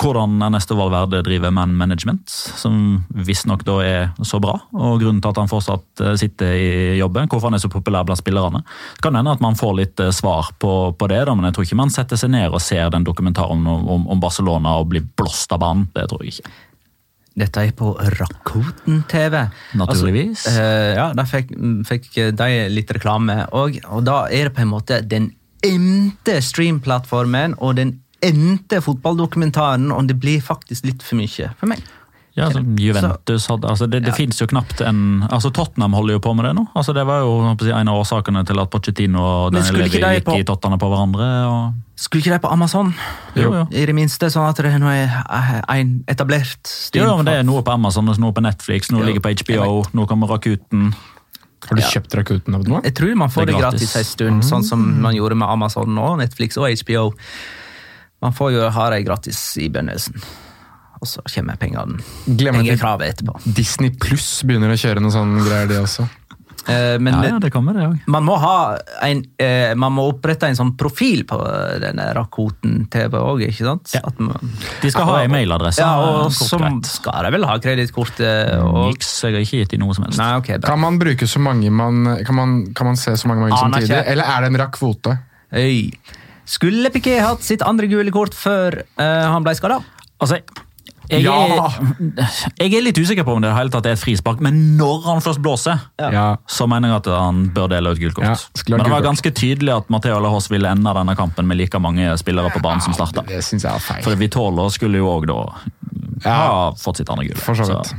S4: hvordan Ernesto Valverde driver man management, som visstnok da er så bra, og grunnen til at han fortsatt sitter i jobben, hvorfor han er så populær blant spillerne. Det kan hende at man får litt svar på, på det, da, men jeg tror ikke man setter seg ned og ser den dokumentaren om, om Barcelona og blir blåst av banen. Det tror jeg ikke.
S1: Dette er på Rakuten TV.
S4: Naturligvis.
S1: Altså, eh, ja, Da fikk, fikk de litt reklame, og, og da er det på en måte den endte streamplattformen og den endte fotballdokumentaren, og det blir faktisk litt for mye for meg.
S4: Ja, altså, Juventus hadde, altså Det, det
S1: Ja.
S4: finnes jo knapt en altså Tottenham holder jo på med det nå. altså Det var jo en av årsakene til at Pochettino og Daniel
S1: de
S4: gikk
S1: på-
S4: i Tottenham på hverandre. og
S1: Skulle ikke de på Amazon?
S4: Jo, jo.
S1: I det minste, sånn at det nå er eh, en etablert
S4: Jo,
S1: stream.
S4: ja, men Det er noe på Amazon, noe på Netflix, noe
S1: Jo,
S4: ligger på HBO, noe kommer Rakuten.
S3: Har du
S1: Ja.
S3: kjøpt Rakuten-abonnement?
S1: Jeg tror man får
S4: Det
S1: det gratis en stund, sånn som man gjorde med Amazon og Netflix og HBO. Man får jo ha det gratis i begynnelsen, og så kommer pengene.
S3: Glemmer
S1: Penger
S3: til
S1: kravet etterpå.
S3: Disney Pluss begynner å kjøre noe sånn greier, de også.
S1: Eh, Men
S4: Ja, ja, det kommer det òg.
S1: man må en, eh, man må opprette en sånn profil på denne Rakuten TV òg, ikke sant?
S4: Ja.
S1: At man,
S4: De skal ha
S1: Ja,
S4: en mailadresse.
S1: Ja, og så skal de vel ha kredittkortet og
S4: Niks, jeg har ikke gitt dem noe som helst.
S1: Nei, okay.
S3: Kan man bruke så mange man Kan man, kan man se så mange,
S1: man
S3: samtidig?
S1: ikke.
S3: Eller er det en rakkvote?
S1: Øy. Skulle Piquet hatt sitt andre gule kort før uh, han ble skada?
S4: Altså, jeg,
S3: Ja.
S4: er, jeg er litt usikker på om det hele tatt er et frispark, men når han først blåser,
S3: Ja.
S4: så mener jeg at han bør dele ut gult kort.
S3: Ja, skulle ha
S4: men det var
S3: kort.
S4: ganske tydelig at Matheo Lahos ville ende denne kampen med like mange spillere på banen som starta.
S3: Det syns jeg er feil.
S4: For Vitolo skulle jo òg da ha fått sitt andre gule.
S3: For så vidt.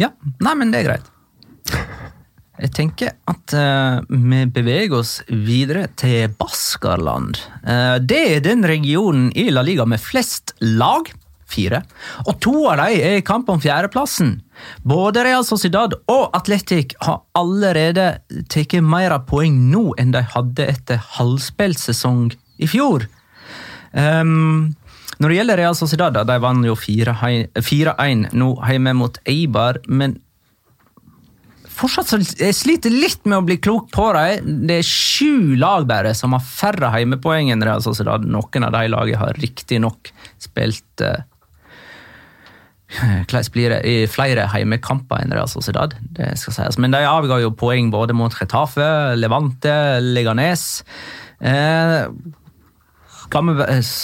S1: Ja. Nei, men det er greit. Jeg tenker at eh, vi beveger oss videre til Baskerland. Eh, det er den regionen i La Liga med flest lag. Fire. Og to av dem er i kamp om fjerdeplassen. Både Real Sociedad og Atletic har allerede tatt mer poeng nå enn de hadde etter halvspilt sesong i fjor. Um, når det gjelder Real Sociedad, da, de vant jo 4-1 nå hjemme mot Eibar, men fortsatt så jeg sliter litt med å bli klok på dem. Det er sju lag bare som har færre heimepoeng enn Real Sociedad. Noen av de lagene har riktignok spilt eh, <laughs> hvordan blir det? I flere heimekamper enn Real Sociedad. det skal sies. Men de avga jo poeng både mot Retafe, Levante, Leganes. Eh, kan vi, eh,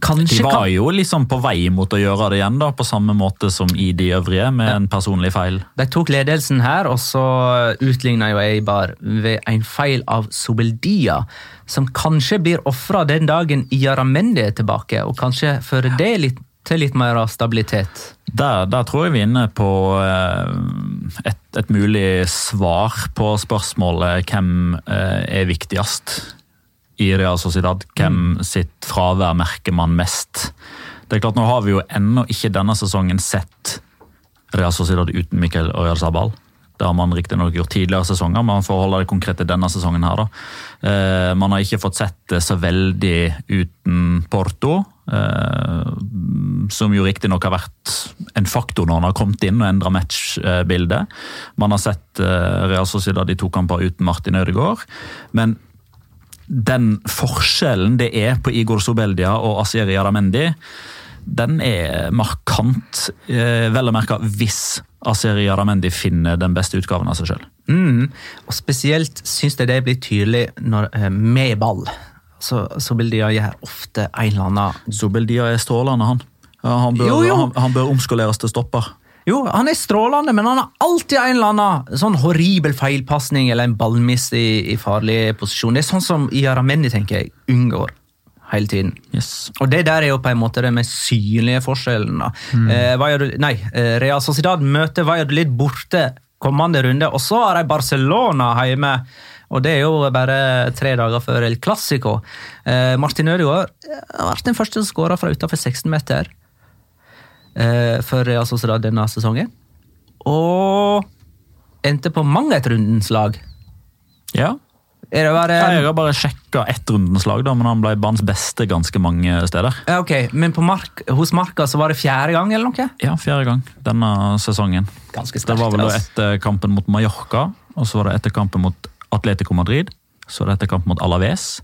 S1: kanskje
S4: De var jo liksom på vei mot å gjøre det igjen, da, på samme måte som i de øvrige, med en personlig feil.
S1: De tok ledelsen her, og så utligna jo Eibar ved en feil av Sobeldia, som kanskje blir ofra den dagen Iaramendi er tilbake, og kanskje fører det litt, til litt mer stabilitet.
S4: Der, der tror jeg vi er inne på eh, et, et mulig svar på spørsmålet hvem eh, er viktigst i Real Sociedad. Hvem sitt fravær merker man mest? Det er klart, Nå har vi jo ennå ikke denne sesongen sett Real Sociedad uten Miquel Sabal. Det har man riktignok gjort tidligere sesonger, men for å holde det konkret til denne sesongen. her da. Eh, man har ikke fått sett det så veldig uten Porto, som jo riktignok har vært en faktor når han har kommet inn og endra matchbildet. Man har sett eh, Real Sociedad i to kamper uten Martin Ødegaard. Men den forskjellen det er på Igor Sobeldia og Asieri Aramendi, den er markant. Eh, vel å merke hvis Asieri Aramendi finner den beste utgaven av seg sjøl.
S1: Mm. Og spesielt syns jeg det blir tydelig når, eh, med ball. Så, så gjør ofte en eller annen
S4: Zubeldia er strålende, han. Han bør,
S1: Jo, jo.
S4: Han, han bør omskoleres til stopper.
S1: Jo, han er strålende, men han har alltid en eller annen sånn horribel feilpasning eller en ballmiss i, i farlig posisjon. Det er sånn som Iaramendi, tenker jeg, unngår hele tiden.
S4: Yes.
S1: Og det der er jo på en måte den mest synlige forskjellen. da. Eh, nei, eh, Real Sociedad møter Valladolid borte kommende runde, og så har de Barcelona hjemme. Og det er jo bare tre dager før El Clásico. Eh, Martin Ødegaard eh, vært den første som skåra fra utenfor 16 meter eh, for Real Sociedad denne sesongen. Og endte på mang et rundens lag.
S4: Ja.
S1: Er det bare
S4: jeg har bare sjekka ett rundens lag, da, men han ble banens beste ganske mange steder.
S1: Ja, ok, Men på mark, hos Marka så var det fjerde gang, eller noe?
S4: Ja, fjerde gang denne sesongen.
S1: Ganske
S4: Det var vel
S1: altså.
S4: etter kampen mot Mallorca, og så var det etter kampen mot Atletico Madrid, så dette det etter kampen mot Alaves,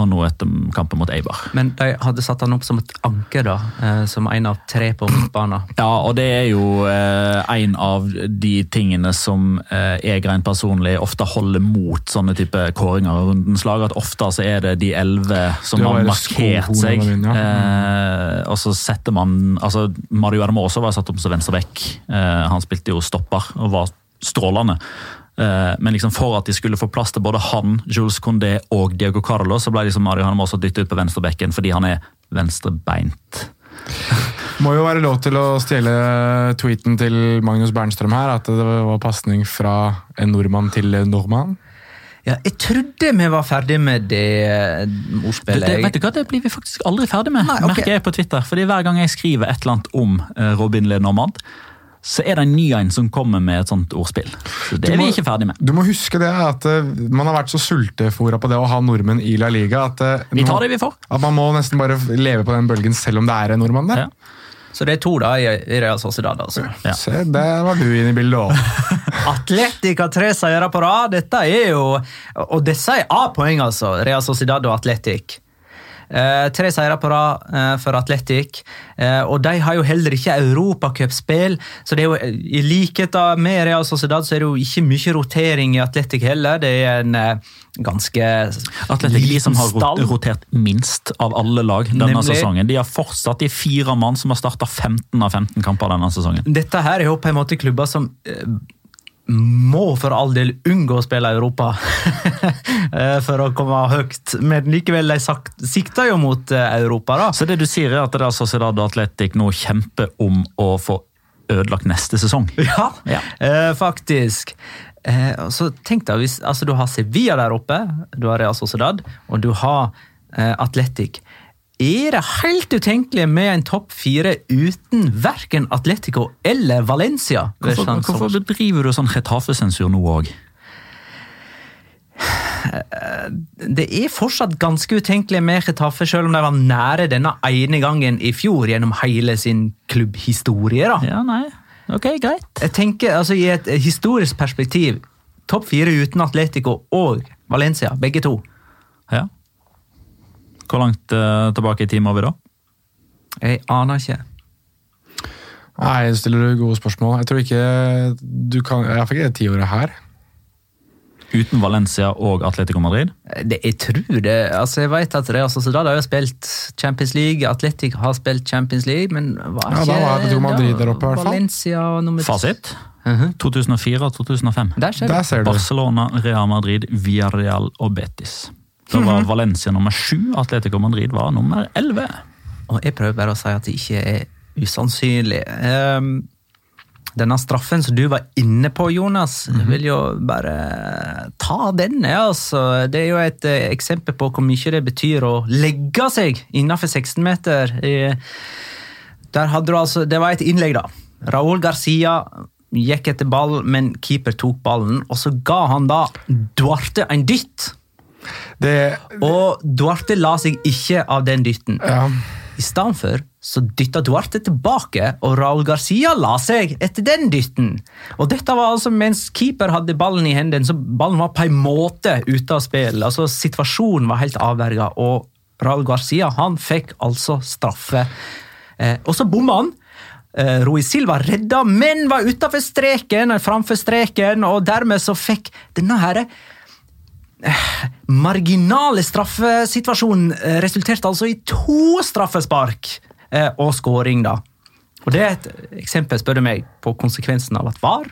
S4: og nå etter kampen mot Eibar.
S1: Men de hadde satt han opp som et anker, da. eh, Som en av tre på midtbanen.
S4: Ja, og det er jo eh, en av de tingene som eh, jeg rent personlig ofte holder mot sånne type kåringer av rundens lag. At ofte så er det de elleve som har markert seg.
S3: Min, ja.
S4: eh, og så setter man altså Mario Adamo også var satt opp som venstreback. Eh, han spilte jo stopper og var strålende. Eh, Men liksom for at de skulle få plass til både han, Jules Condé og Diego Carlo, så ble liksom Mario Hermoso dyttet ut på venstrebekken fordi han er venstrebeint. <laughs>
S3: Må jo være lov til å stjele tweeten til Magnus Bernstrøm her, at det var pasning fra en nordmann til en nordmann.
S1: Ja, jeg trodde vi var ferdig med det ordspillet.
S4: Det, det, vet du hva, det blir vi faktisk aldri ferdig med,
S1: Nei, okay.
S4: merker jeg på Twitter. Fordi Hver gang jeg skriver et eller annet om Robin Le Lenormand, så er det en ny en som kommer med et sånt ordspill. Så Det
S3: må,
S4: er vi ikke ferdig med.
S3: Du må huske det at uh, man har vært så sultefora på det å ha nordmenn i La Liga at, uh,
S4: Vi tar det vi får.
S3: at man må nesten bare leve på den bølgen selv om det er en nordmann der.
S4: Ja.
S1: Så det er to da i i Real Sociedad, altså.
S4: Ja.
S3: Se, der var du inne i bildet òg. <laughs>
S1: Atletic har tre seire på rad. Dette er jo Og disse er A-poeng, altså. Real Sociedad og Atletic. Eh, tre seire på rad eh, for Atletic. Eh, og de har jo heller ikke europacupspill. Så det er jo, i likhet med Real Sociedad så er det jo ikke mye rotering i Atletic heller. Det er en eh, ganske
S4: Atletic de som har
S1: stall.
S4: rotert minst av alle lag denne
S1: Nemlig.
S4: sesongen. De har fortsatt de fire mann som har starta 15 av 15 kamper denne sesongen.
S1: Dette her er jo på en måte klubber som eh, må for all del unngå å spille i Europa <laughs> eh, for å komme høyt, men likevel de sikter jo mot eh, Europa. da.
S4: Så det du sier er at Real Sociedad og Atletic nå kjemper om å få ødelagt neste sesong? <laughs>
S1: Ja,
S4: Ja.
S1: eh, faktisk. Eh, så tenk deg, hvis altså, du har Sevilla der oppe, du har Real Sociedad, og du har eh, Atletic. Er det helt utenkelig med en topp fire uten verken Atletico eller Valencia?
S4: Hvorfor, hvorfor bedriver du sånn Retafe-sensur nå òg?
S1: Det er fortsatt ganske utenkelig med Getafe, selv om de var nære denne ene gangen i fjor gjennom hele sin klubbhistorie. da.
S4: Ja, nei. Ok, greit.
S1: Jeg tenker, altså I et historisk perspektiv, topp fire uten Atletico og Valencia, begge to.
S4: Ja. Hvor langt uh, tilbake i tid må vi da?
S1: Jeg aner ikke.
S3: Nei, stiller du gode spørsmål. Jeg tror ikke du kan Jeg fikk det tiåret her.
S4: Uten Valencia og Atletico Madrid?
S1: Det, jeg tror det. altså Jeg vet at Real Sociedad har jo spilt Champions League, Atletic har spilt Champions League, men var
S3: Ja, da var Atletico Madrid der oppe, i hvert fall.
S1: Valencia nummer
S4: Fasit?
S1: Mhm.
S4: 2004 og 2005.
S1: Der ser du.
S3: Der ser du.
S4: Barcelona, Real Madrid, Villarreal og Betis. Da var Valencia nummer sju, Atletico Madrid var nummer elleve.
S1: Og jeg prøver bare å si at det ikke er usannsynlig. Um, denne straffen som du var inne på, Jonas, jeg vil jo bare ta den. Altså. Det er jo et eh, eksempel på hvor mye det betyr å legge seg innenfor 16 meter. Eh, Der hadde du altså, Det var et innlegg, da. Raúl Garcia gikk etter ball, men keeper tok ballen, og så ga han da Duarte en dytt.
S3: Det
S1: Og Duarte la seg ikke av den dytten.
S3: Ja.
S1: I stedet for så dytta Duarte tilbake, og Raúl Garcia la seg etter den dytten. Og dette var altså mens keeper hadde ballen i hendene, så ballen var på en måte ute av spill. Altså Situasjonen var helt avverga, og Raúl Garcia han fikk altså straffe. Eh, og så bomma han. Eh, Rui Silva redda, men var utafor streken, framfor streken, og dermed så fikk denne herre marginale straffesituasjonen eh, resulterte altså i to straffespark eh, og skåring, da. Og Det er et eksempel spør du meg, på konsekvensen av at VAR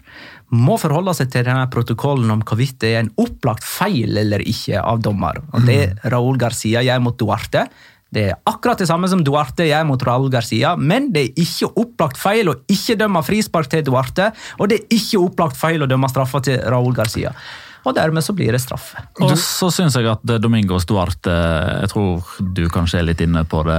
S1: må forholde seg til denne protokollen om hvorvidt det er en opplagt feil eller ikke av dommer. Og Det Raúl Garcia gjør mot Duarte, det er akkurat det samme som Duarte gjør mot Raúl Garcia, men det er ikke opplagt feil å ikke dømme frispark til Duarte, og det er ikke opplagt feil å dømme straffa til Raúl Garcia. Og dermed så blir det straffe.
S4: Og så syns jeg at Domingos Duarte Jeg tror du kanskje er litt inne på det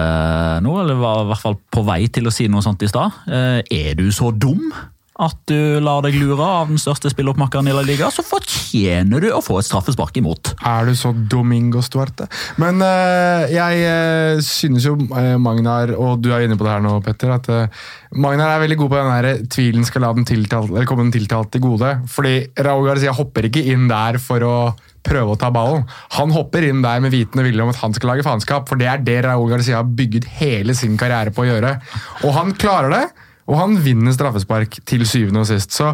S4: nå, eller var i hvert fall på vei til å si noe sånt i stad. Eh, Er du så dum at du lar deg lure av den største spilleoppmakkeren i La Liga, så fortjener du å få et straffespark imot.
S3: Er du så Domingo Stuarte? Men eh, jeg eh, synes jo eh, Magnar, og du er inne på det her nå, Petter, at eh, Magnar er veldig god på den der tvilen skal la den tiltalt, eller komme den tiltalt til gode. Fordi Raúl Garcia hopper ikke inn der for å prøve å ta ballen. Han hopper inn der med vitende vilje om at han skal lage faenskap, for det er det Raúl Garcia har bygget hele sin karriere på å gjøre. Og han klarer det, og han vinner straffespark til syvende og sist. Så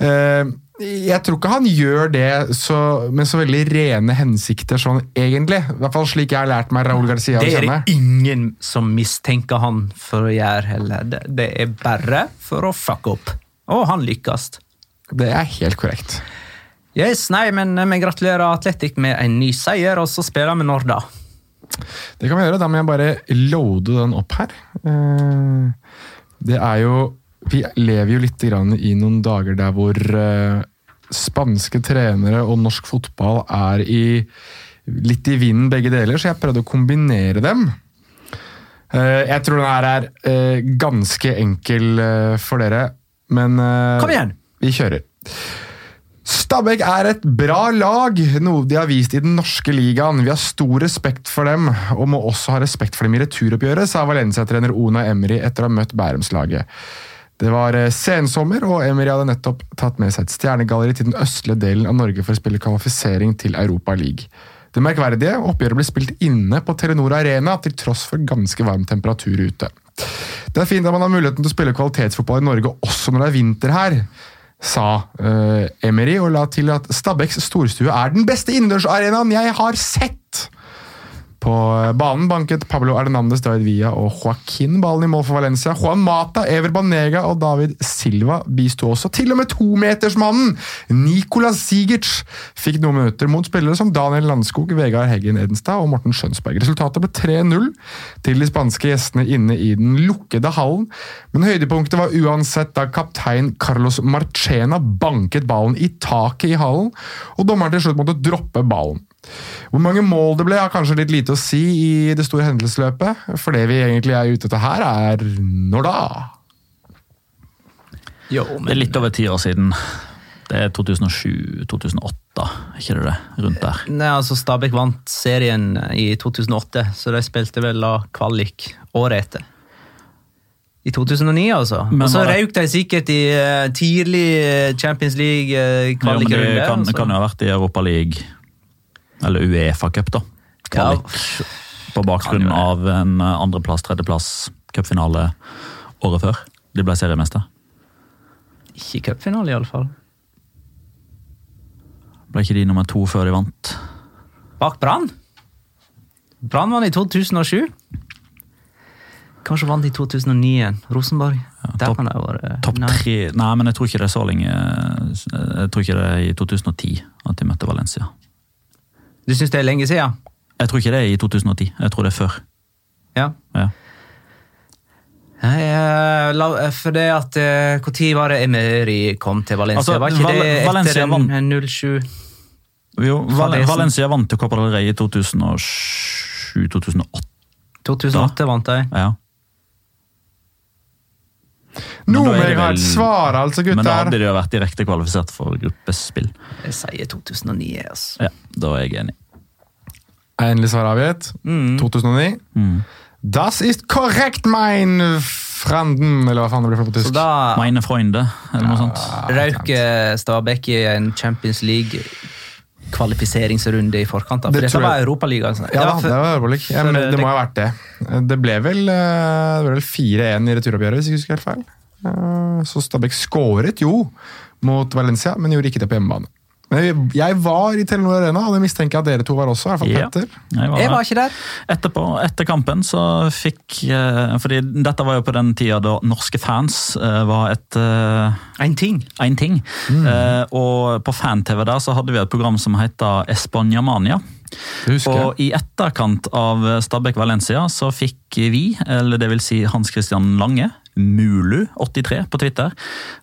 S3: eh, jeg tror ikke han gjør det så, med så veldig rene hensikter sånn egentlig. I hvert fall slik jeg har lært meg Raúl Garcia å kjenne.
S1: Det er ingen som mistenker han for å gjøre heller. Det, det er bare for å fucke opp. Og han lykkes.
S3: Det er helt korrekt.
S1: Yes, nei, men vi gratulerer Atletic med en ny seier, og så spiller vi når da?
S3: Det kan vi gjøre. Da må jeg bare loade den opp her. Eh, Det er jo Vi lever jo litt grann i noen dager der hvor uh, spanske trenere og norsk fotball er i litt i vinden begge deler, så jeg prøvde å kombinere dem. Uh, Jeg tror den her er uh, ganske enkel for dere, men
S1: Kom igjen!
S3: vi kjører. Stabæk er et bra lag, noe de har vist i den norske ligaen. Vi har stor respekt for dem, og må også ha respekt for dem i returoppgjøret, sa Valencia-trener Ona Emry etter å ha møtt Bærumslaget. Det var eh, sensommer, og Emry hadde nettopp tatt med seg et stjernegalleri til den østlige delen av Norge for å spille kvalifisering til Europa League. Det merkverdige oppgjøret ble spilt inne på Telenor Arena, til tross for ganske varm temperatur ute. Det er fint at man har muligheten til å spille kvalitetsfotball i Norge også når det er vinter her, sa uh, Emery, og la til at Stabæks storstue er den beste innendørsarenaen jeg har sett! På banen banket Pablo Hernandez, David Villa og Joaquin ballen i mål for Valencia. Juan Mata, Ever Banega og David Silva bisto også. Til og med tometersmannen Nicolas Sigic fikk noen minutter mot spillere som Daniel Landskog, Vegard Heggen Edenstad og Morten Skjønsberg. Resultatet ble 3-0 til de spanske gjestene inne i den lukkede hallen. Men høydepunktet var uansett da kaptein Carlos Marchena banket ballen i taket i hallen, og dommeren til slutt måtte droppe ballen. Hvor mange mål det ble, har kanskje litt lite å si i det store hendelsesløpet. For det vi egentlig er ute etter her, er når da?
S1: Jo,
S4: Det er litt over ti år siden. Det er 2007-2008, ikke det det? Rundt der.
S1: Nei, altså Stabæk vant serien i 2008, så de spilte vel da kvalik året etter. I 2009, altså.
S4: Men
S1: og så røyk de sikkert i uh, tidlig eh, Champions
S4: men
S1: League-kvalikrunde.
S4: det kan,
S1: og
S4: kan jo ha vært i Europa League, eller Uefa Cup, da.
S1: Ja,
S4: På bakgrunn av en eh, andreplass, tredjeplass, cupfinale året før. De ble seriemester.
S1: ikke cupfinale, iallfall.
S4: Ble ikke de nummer to før de vant?
S1: Bak Brann? Brann vant i 2007. Kanskje vant i 2009 igjen. Rosenborg. Der
S4: topp- Topp
S1: Nei.
S4: tre Nei, men jeg tror ikke det er så lenge Jeg tror ikke det er i 2010 at de møtte Valencia.
S1: Du syns det er lenge siden?
S4: Jeg tror ikke det er i 2010. Jeg tror det er før.
S1: Ja.
S4: Ja.
S1: Jeg, eh, for det at Når var det Emery kom til Valencia?
S4: Altså,
S1: var ikke
S4: Val-
S1: det
S4: Valencia
S1: etter
S4: vant-
S1: en 07?
S4: Jo, Val. Valencia vant til Copa del Rey i 2007-2008.
S1: 2008 vant de.
S4: Ja.
S3: Nå
S4: da
S3: må
S4: er
S3: jeg ha et svar, altså, gutter!
S4: Men da hadde de jo vært direkte kvalifisert for gruppespill.
S1: Jeg sier 2009, altså.
S4: Ja, Da er jeg enig.
S3: Endelig svar avgitt.
S1: Mm.
S3: 2009.
S4: Mm.
S3: Das ist korrekt, mein Franden! Eller hva faen det blir på på
S1: Så da
S4: Meine Freunde, eller noe sånt.
S1: eh, Stabæk i en Champions League-kvalifiseringsrunde i forkant. da. For
S3: Det
S1: dette var Europaligaen. altså.
S3: Ja,
S1: Det var
S3: Europaligaen.
S1: for-
S3: Ja, men det må ha vært det. Det ble vel, eh, det ble vel 4-1 i returoppgjøret, hvis jeg husker helt feil. Eh, Så Stabæk skåret jo mot Valencia, men gjorde ikke det på hjemmebane. Men jeg- var i Telenor Arena, og det mistenker jeg at dere to var også. i hvert fall
S4: Ja.
S3: Petter.
S4: Jeg var
S1: Jeg var ikke der.
S4: Etterpå, etter kampen så fikk eh, fordi Dette var jo på den tida da norske fans eh, var et eh,
S1: En ting.
S4: en ting. Eh, og på fan-TV der så hadde vi et program som heter Espanjamania. Og i etterkant av Stabæk Valencia så fikk vi, eller det vil si Hans Christian Lange, Mulu83 på Twitter,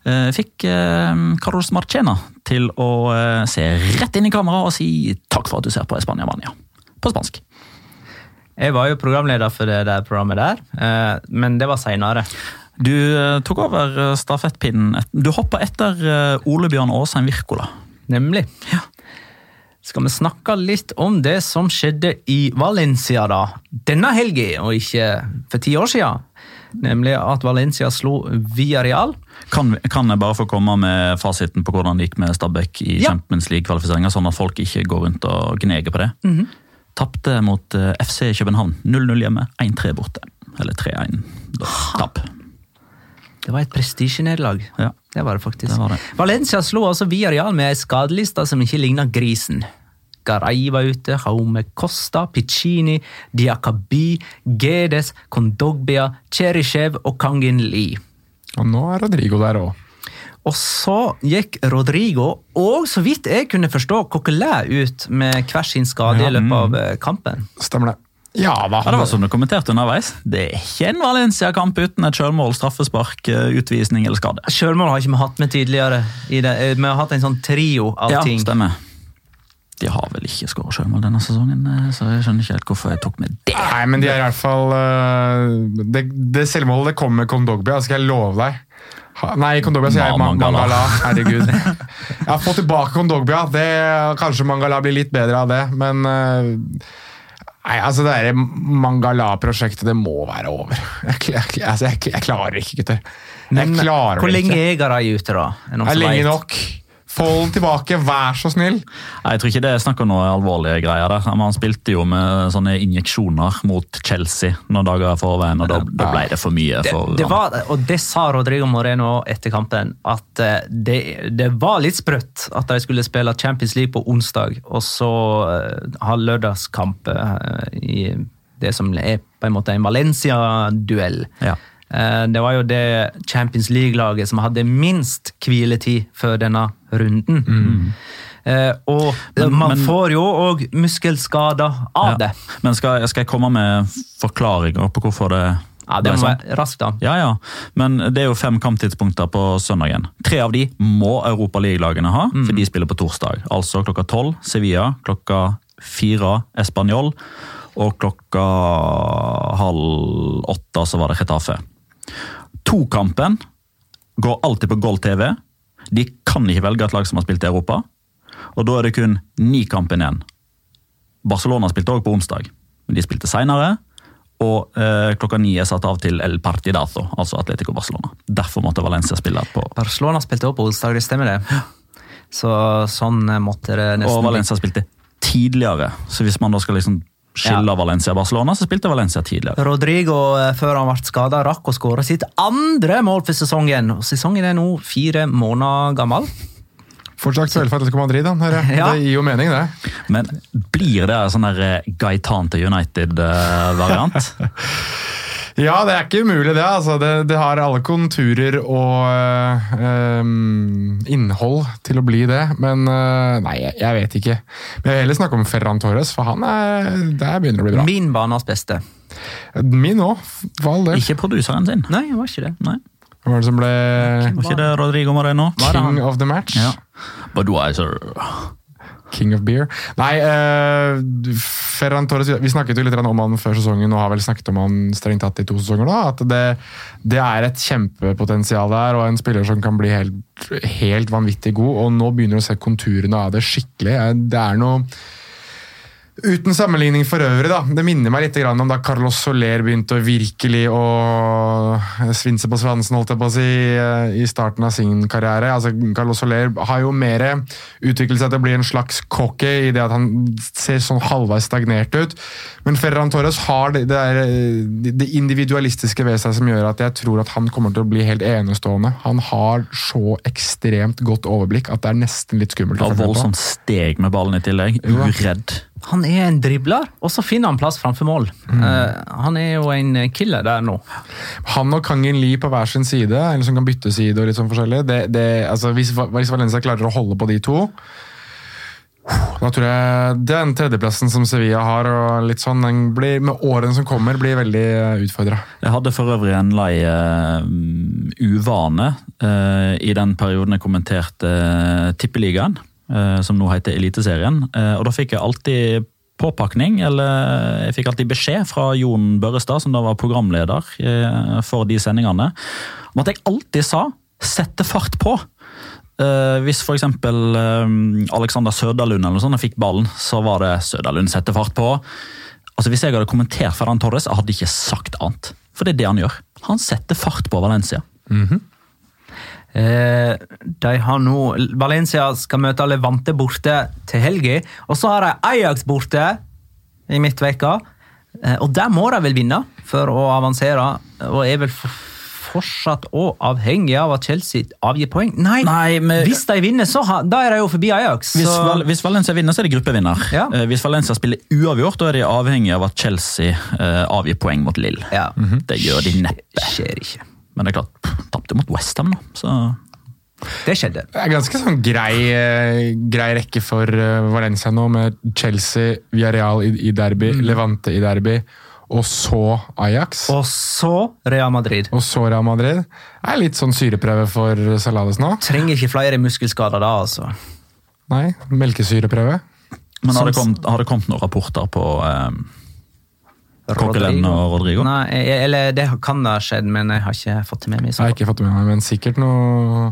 S4: eh, fikk eh, Carlos Marchena til å eh, se rett inn i kamera og si takk for at du ser på Spania-Mania På spansk.
S1: Jeg var jo programleder for det der programmet der, men det var seinere.
S4: Du tok over stafettpinnen. Du hoppa etter Ole Bjørn Aasheim Wirkola.
S1: Nemlig. Skal vi snakke litt om det som skjedde i Valencia da, denne helga, og ikke for ti år siden? Nemlig at Valencia slo Villarreal.
S4: Kan, kan jeg bare få komme med fasiten på hvordan det gikk med Stabæk i
S1: Ja.
S4: Champions League-kvalifiseringa, sånn at folk ikke går rundt og gneger på det? Tapte mot eh, FC København 0-0 hjemme, 1-3 borte. Eller 3-1 da. tap.
S1: Det var et prestisjenederlag.
S4: Ja.
S1: Det var det faktisk.
S4: Det var det.
S1: Valencia slo altså Villarreal med ei skadeliste som ikke ligna grisen. Garay var ute, Jaume Costa, Piccini, Diakabi, Gedes, Kondogbia, Cherishev og Kangin Lee.
S3: Og nå er Rodrigo der òg.
S1: Og så gikk Rodrigo og, så vidt jeg kunne forstå, Coquelin ut med hver sin skade
S3: Ja,
S1: i løpet av eh, kampen.
S3: Stemmer det. Ja.
S4: Ja, det var som du kommenterte underveis. Det er ikke en Valencia-kamp uten et sjølmål, straffespark, eh, utvisning eller skade.
S1: Sjølmål har ikke vi hatt med tidligere. I det. Eh, Vi har hatt en sånn trio av
S4: Ja,
S1: ting.
S4: stemmer. De har vel ikke skåret sjømål denne sesongen, eh, så jeg skjønner ikke helt hvorfor jeg tok med det.
S3: Nei, men de er i hvert fall øh, Det, det selvmålet det kommer med Kondogbia, skal jeg love deg. Nei, Kondogbia sier jeg. Man-
S4: Mangala.
S3: Mangala. Herregud. <laughs> Jeg har fått tilbake Kondogbia. Det, kanskje Mangala blir litt bedre av det, men øh, Nei, altså Det Mangala-prosjektet, det må være over. Jeg, jeg, altså, jeg, jeg klarer ikke, gutter. Jeg
S1: Men
S3: ikke.
S1: Hvor lenge er Garay ute, da? Er det
S3: er lenge
S1: vet?
S3: nok. Få den tilbake, vær så snill.
S4: Nei, Jeg tror ikke det er snakk om noe alvorlige greier. der. Men Han spilte jo med sånne injeksjoner mot Chelsea noen dager forveien, og da, da ble det for mye. For
S1: det
S4: det
S1: var, og det sa Rodrigo Moreno etter kampen, at eh, det, det var litt sprøtt at de skulle spille Champions League på onsdag, og så eh, ha lørdagskamp eh, i det som er på en måte en Valencia-duell.
S4: Ja.
S1: Eh, Det var jo det Champions League-laget som hadde minst hviletid før denne runden. Eh, og man
S4: men-
S1: får jo òg muskelskader av
S4: Ja.
S1: det.
S4: Men skal, skal jeg komme med forklaringer på hvorfor det
S1: Ja, det
S4: ble
S1: må
S4: sånn?
S1: være raskt, da.
S4: Ja, ja. Men det er jo fem kamptidspunkter på søndagen. Tre av de må Europaligalagene ha, for de spiller på torsdag. Altså klokka tolv Sevilla, klokka fire Español, og klokka halv åtte så var det Retafe. Tokampen går alltid på Gold TV. De kan ikke velge et lag som har spilt i Europa, og da er det kun ni kampen igjen. Barcelona spilte også på onsdag, men de spilte senere. Og eh, klokka ni er satt av til El Partidazo, altså Atletico Barcelona. Derfor måtte Valencia spille på
S1: Barcelona spilte også på onsdag, det stemmer det. Så sånn måtte det nesten
S4: Og Valencia spilte tidligere, så hvis man da skal liksom skille
S1: Ja.
S4: Valencia og Barcelona, så spilte Valencia tidligere.
S1: Rodrigo, eh, før han ble skada, rakk å skåre sitt andre mål for sesongen. Og Sesongen er nå fire måneder gammel.
S3: Fortsatt aktuell for Atletico Madrid, da. <laughs>
S1: Ja.
S3: Det gir jo mening, det.
S4: Men blir det sånn der eh, til United-variant? <laughs>
S3: Ja, det er ikke umulig, det. altså. Det, det har alle konturer og øh, innhold til å bli det. Men øh, nei, jeg, jeg vet ikke. Men jeg vil heller snakke om Ferran Torres, for han er, der begynner å bli bra.
S1: Min banas beste.
S3: Min òg, for all del.
S4: ikke produseren sin.
S1: Nei, det var ikke det.
S4: Nei,
S3: Hvem var det som ble
S4: Var ikke det Rodrigo Moreno?
S3: King of the match?
S4: Ja. Budweiser.
S3: King of beer. Nei, øh, Ferran Torres Vi snakket jo litt om han før sesongen og har vel snakket om han strengt tatt i to sesonger nå. At det, det er et kjempepotensial der, og en spiller som kan bli helt, helt vanvittig god. Og nå begynner du å se konturene av det skikkelig. Det er noe Uten sammenligning for øvrig, da. Det minner meg litt om da Carlos Soler begynte å virkelig å svinse på svansen, holdt jeg på å si, eh, i starten av sin karriere. Altså, Carlos Soler har jo mer utviklet seg til å bli en slags cocky i det at han ser sånn halvveis stagnert ut. Men Ferran Torres har det, der, eh, det individualistiske ved seg som gjør at jeg tror at han kommer til å bli helt enestående. Han har så ekstremt godt overblikk at det er nesten litt skummelt.
S4: voldsomt steg med ballen i tillegg. Uredd.
S1: Han er en dribler, og så finner han plass framfor mål. Eh, han er jo en killer der nå.
S3: Han og Kangin Lee på hver sin side, eller som kan bytte side og litt sånn forskjellig. Det, det, altså, hvis, hvis Valencia klarer å holde på de to, da tror jeg den tredjeplassen som Sevilla har, og litt sånn, den blir, med årene som kommer, blir veldig utfordra.
S4: Jeg hadde for øvrig en lei uh, uvane uh, i den perioden jeg kommenterte uh, Tippeligaen, eh, som nå heter Eliteserien. Eh, og da fikk jeg alltid påpakning, eller jeg fikk alltid beskjed fra Jon Børrestad, som da var programleder eh, for de sendingene, om at jeg alltid sa 'sette fart på'. Uh, hvis f.eks. Um, Alexander Søderlund eller noe sånt fikk ballen, så var det 'Søderlund setter fart på'. Altså Hvis jeg hadde kommentert Ferran Torres, jeg hadde ikke sagt annet. For det er det han gjør. Han setter fart på Valencia.
S1: Eh, de har nå Valencia skal møte Levante borte til helga, og så har de Ajax borte i midtveka. Eh, og der må de vel vinne for å avansere, og er vel fortsatt òg avhengig av at Chelsea avgir poeng. Nei,
S4: Nei, men-
S1: hvis de vinner, så ha, da er de jo forbi Ajax.
S4: Hvis, Val hvis Valencia vinner, så er de gruppevinner.
S1: Ja.
S4: Eh, Hvis Valencia spiller uavgjort, da er de avhengig av at Chelsea eh, avgir poeng mot Lill.
S1: ja,
S4: Det gjør de neppe.
S1: skjer ikke.
S4: Men det er klart, tapte mot Westham, da. Så
S1: Det skjedde.
S3: Det er ganske sånn grei, eh, grei rekke for eh, Valencia nå, med Chelsea, Villarreal i, i derby, Levante i derby, og så Ajax.
S1: Og så Real Madrid.
S3: Og så Real Madrid. Det er litt sånn syreprøve for Salades nå.
S1: Trenger ikke flere muskelskader da, altså.
S3: Nei, melkesyreprøve.
S4: Men har det, kommet, har det kommet noen rapporter på eh, Coquelin og Rodrigo?
S1: Nei, eller det kan ha skjedd, men jeg har ikke fått det med meg.
S3: Jeg har ikke fått det med meg, men sikkert noe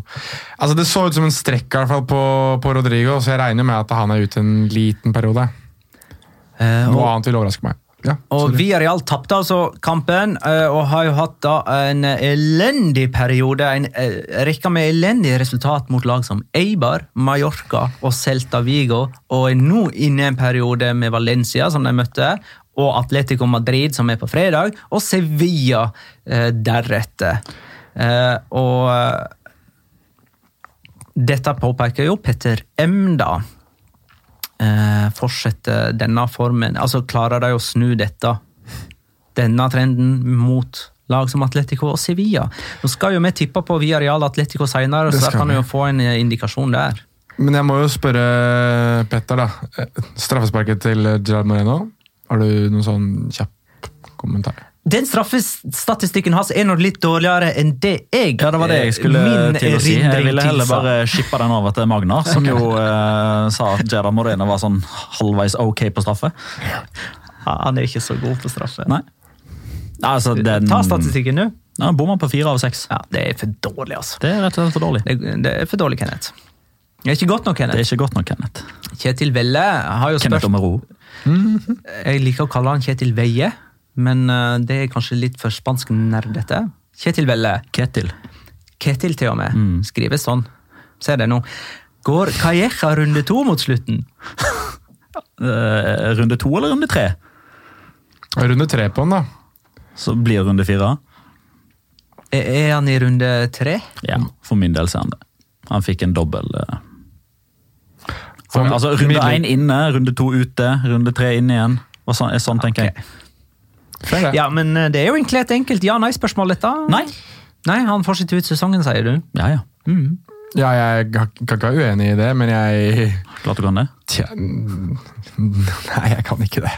S3: Altså Det så ut som en strekk i hvert fall på, på Rodrigo, så jeg regner med at han er ute en liten periode.
S1: Eh,
S3: Noe annet vil overraske meg. Ja,
S1: og. Villarreal tapte altså kampen, eh, og har jo hatt da en elendig periode. En eh, rekke med elendige resultat mot lag som Eibar, Mallorca og Celta Vigo. Og er nå inne i en periode med Valencia, som de møtte, og Atletico Madrid, som er på fredag, og Sevilla eh, deretter. Eh, og eh, dette påpeker jo Petter M, da. Eh, fortsetter denne formen Altså, klarer de å snu dette? Denne trenden mot lag som Atletico og Sevilla. Nå skal jo vi tippe på Via Real Atletico senere, så da kan vi jo få en eh, indikasjon der.
S3: Men jeg må jo spørre Petter, da. Eh, Straffesparket til Gerard Moreno. Har du noen sånn kjapp kommentar?
S1: Den straffestatistikken hans er nå litt dårligere enn det jeg
S4: Ja, det var det jeg skulle til å si. Jeg ville heller bare skippe den over til Magnar, som jo eh, sa at Gerard Moreno var sånn halvveis ok på straffe.
S1: Ja, Han er ikke så god på straffe.
S4: Nei. Altså, den,
S1: Ta statistikken nå.
S4: Ja, Bomma på fire av seks.
S1: Ja, det er for dårlig, altså.
S4: Det er rett og slett for dårlig.
S1: Det, det er for dårlig, Kenneth. Det er ikke godt nok,
S4: Det er
S1: Kenneth.
S4: ikke godt nok, Kenneth.
S1: Kjetil Velle har jo
S4: Kenneth
S1: spørsmål
S4: Omero.
S1: Jeg liker å kalle han Kjetil Veie, men eh, det er kanskje litt for spansk nerdete. Kjetil Velle.
S4: Ketil.
S1: Ketil til og med.
S4: Mm.
S1: Skrives sånn. Se det nå. Går Calleja runde to mot slutten?
S4: Eh, runde to eller runde tre?
S3: Runde tre på han, da.
S4: Så blir runde fire.
S1: Er han i runde tre?
S4: Ja, for min del så er han det. Han fikk en dobbel
S3: For-
S4: Altså, Runde én inne, runde to ute, runde tre inne igjen. Og sånn, sånn tenker jeg.
S1: Ja, men eh, det er jo egentlig et enkelt ja-nei-spørsmål, dette.
S4: Nei.
S1: Nei, han fortsetter ut sesongen, sier du.
S4: Ja, ja.
S3: Ja, jeg kan kan ikke være uenig i det, men jeg
S4: Klart du kan det.
S3: Tja, Nei, jeg kan ikke det.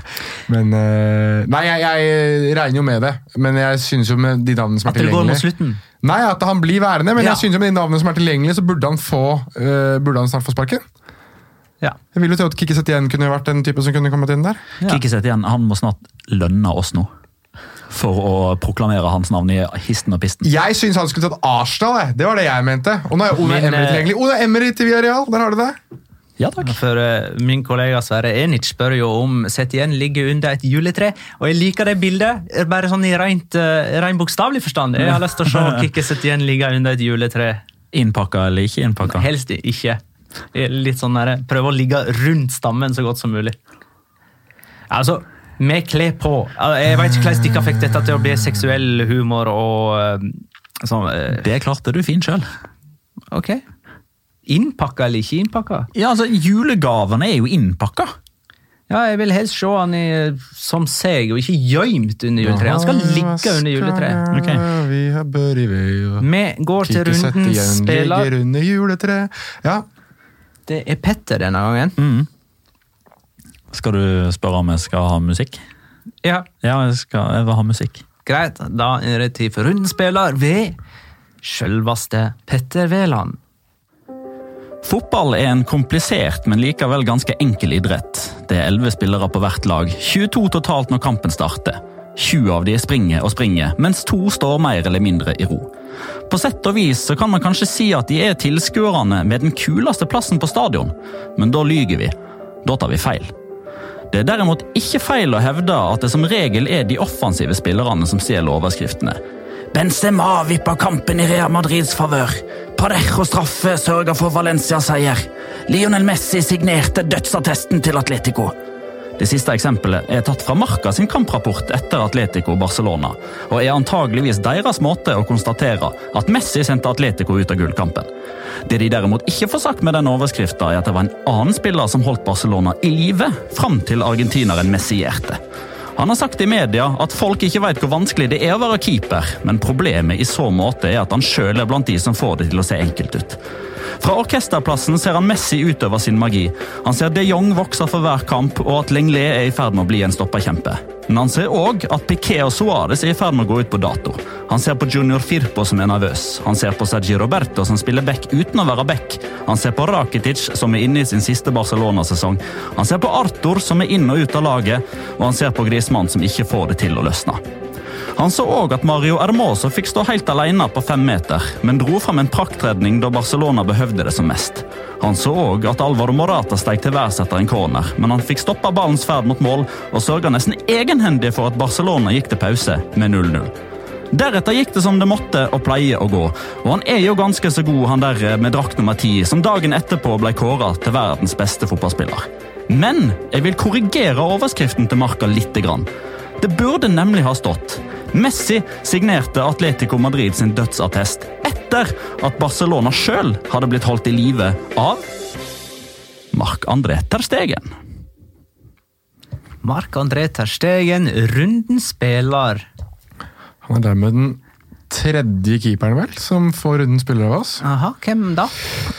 S3: Men eh, Nei, jeg, jeg regner jo med det. Men jeg synes jo med de navnene som er tilgjengelige At
S1: det går mot slutten.
S3: Nei, at han blir værende, men
S1: Ja.
S3: jeg synes jo med de navnene som er tilgjengelige, så burde han få uh, Burde han snart få sparken.
S1: Ja.
S3: Jeg vil jo tro at Kikki Setien kunne vært den type som kunne kommet inn der.
S1: Ja.
S4: Kikkiset igjen, han må snart lønne oss nå. For å proklamere hans navn i histen og pisten.
S3: Jeg syns han skulle tatt Arsenal, jeg. det var det jeg mente. Og nå er
S1: Ole
S3: Emery
S1: eh,
S3: tilgjengelig. Ona Emery til Villarreal, der har du det.
S4: Ja takk.
S1: For uh, min kollega Sverre Enic spør jo om Setien ligger under et juletre. Og jeg liker det bildet, bare sånn i rent, uh, ren bokstavelig forstand. Jeg har lyst til å se <laughs> Kikki Setien ligge under et juletre.
S4: Innpakka eller ikke innpakka?
S1: Helst ikke. Litt sånn der, Prøve å ligge rundt stammen så godt som mulig. Altså, med kle på. Altså, Jeg vet ikke hvordan dere fikk dette til å bli seksuell humor og eh, sånn. eh,
S4: Det klarte du fint sjøl.
S1: Ok. Innpakka eller ikke innpakka?
S4: Ja, altså, julegavene er jo innpakka.
S1: Ja, jeg vil helst se han i, som seg, og ikke gjemt under juletreet. Han skal ligge under juletreet.
S4: Okay.
S3: Vi har Børi Vei og
S1: Vi går til
S3: igjen,
S1: spiller.
S3: ligger under juletreet. Ja,
S1: Det er Petter denne gangen.
S4: Mm. Skal du spørre om jeg skal ha musikk?
S1: Ja,
S4: Ja, jeg, skal, jeg vil ha musikk.
S1: Greit, da er det tid for rundspiller ved sjølveste Petter Wæland.
S4: Fotball er en komplisert, men likevel ganske enkel idrett. Det er 11 spillere på hvert lag, 22 totalt når kampen starter. 20 av de springer og springer, mens to står mer eller mindre i ro. På sett og vis så kan man kanskje si at de er tilskuerne med den kuleste plassen på stadion, men da lyger vi. Da tar vi feil. Det er derimot ikke feil å hevde at det som regel er de offensive spillerne som stjeler overskriftene. Benzema vipper kampen i Real Madrids favør. Parejo straffe sørger for Valencia-seier. Lionel Messi signerte dødsattesten til Atletico. Det siste eksempelet er tatt fra Marca sin kamprapport etter Atletico Barcelona, og er antageligvis deres måte å konstatere at Messi sendte Atletico ut av gullkampen. Det de derimot ikke får sagt med denne overskrifta, er at det var en annen spiller som holdt Barcelona i live fram til argentineren messierte. Han har sagt i media at folk ikke vet hvor vanskelig det er å være keeper, men problemet i så måte er at han sjøl er blant de som får det til å se enkelt ut. Fra orkesterplassen ser han Messi utøve sin magi. Han ser de Jong vokse for hver kamp, og at Lenglet er i ferd med å bli en stopperkjempe. Men han ser òg at Piquet og Suárez er i ferd med å gå ut på dato. Han ser på Junior Firpo som er nervøs. Han ser på Sergi Roberto som spiller back uten å være back. Han ser på Rakitic som er inne i sin siste Barcelona-sesong. Han ser på Arthur som er inn og ut av laget, og han ser på Griezmann som ikke får det til å løsne. Han så òg at Mario Hermoso fikk stå helt alene på fem meter, men dro fram en praktredning da Barcelona behøvde det som mest. Han så òg at Alvaro Morata steg til værs etter en corner, men han fikk stoppa ballens ferd mot mål og sørga nesten egenhendig for at Barcelona gikk til pause med 0-0. Deretter gikk det som det måtte og pleie å gå, og han er jo ganske så god, han der med drakt nummer ti, som dagen etterpå ble kåra til verdens beste fotballspiller. Men jeg vil korrigere overskriften til Marka lite grann. Det burde nemlig ha stått Messi signerte Atletico Madrid sin dødsattest etter at Barcelona sjøl hadde blitt holdt i live av Marc-André Terstegen.
S1: Marc-André Terstegen, rundens spiller.
S3: Han er dermed den tredje keeperen vel, som får runden spiller av oss.
S1: Aha, hvem da?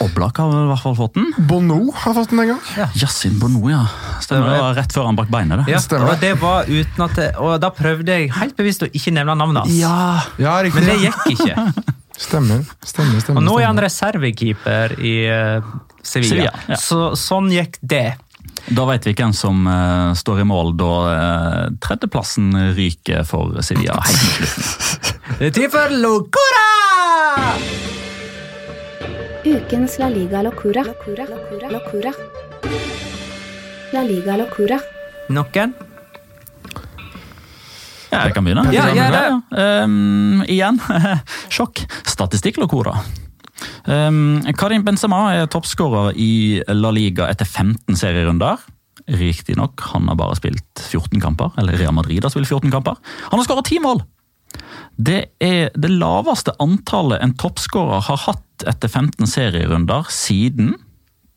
S4: Oblak har i hvert fall fått den.
S3: Bono har fått den en gang.
S4: Yasin Bono, ja. Stemmer, det var rett før han brakk beinet. det.
S1: Ja,
S3: Stemmer
S1: og det var uten at det, Og da prøvde jeg helt bevisst å ikke nevne navnet hans.
S4: Ja,
S3: Ja, riktig.
S1: Men det gikk ikke. <laughs>
S3: Stemmer, stemmer, stemmer.
S1: Og nå er han reservekeeper i uh, Sevilla.
S4: Sevilla, ja.
S1: Så, sånn gikk det.
S4: Da vet vi hvem som uh, står i mål da uh, tredjeplassen ryker for Sevilla. <laughs>
S1: Det er tid for Locura!
S2: Ukens La Liga Locura. Locura. Locura. Locura. La Liga Locura.
S1: Noen?
S4: Ja, jeg kan begynne.
S1: Ja, ja, ja.
S4: Um, igjen, <laughs> sjokk. Statistikk, Locora. Um, Karim Benzema er toppskårer i La Liga etter 15 serierunder. Riktignok, han har bare spilt 14 kamper. Eller Real Madrid har spilt 14 kamper. Han har skåret 10 mål! Det er det laveste antallet en toppskårer har hatt etter 15 serierunder siden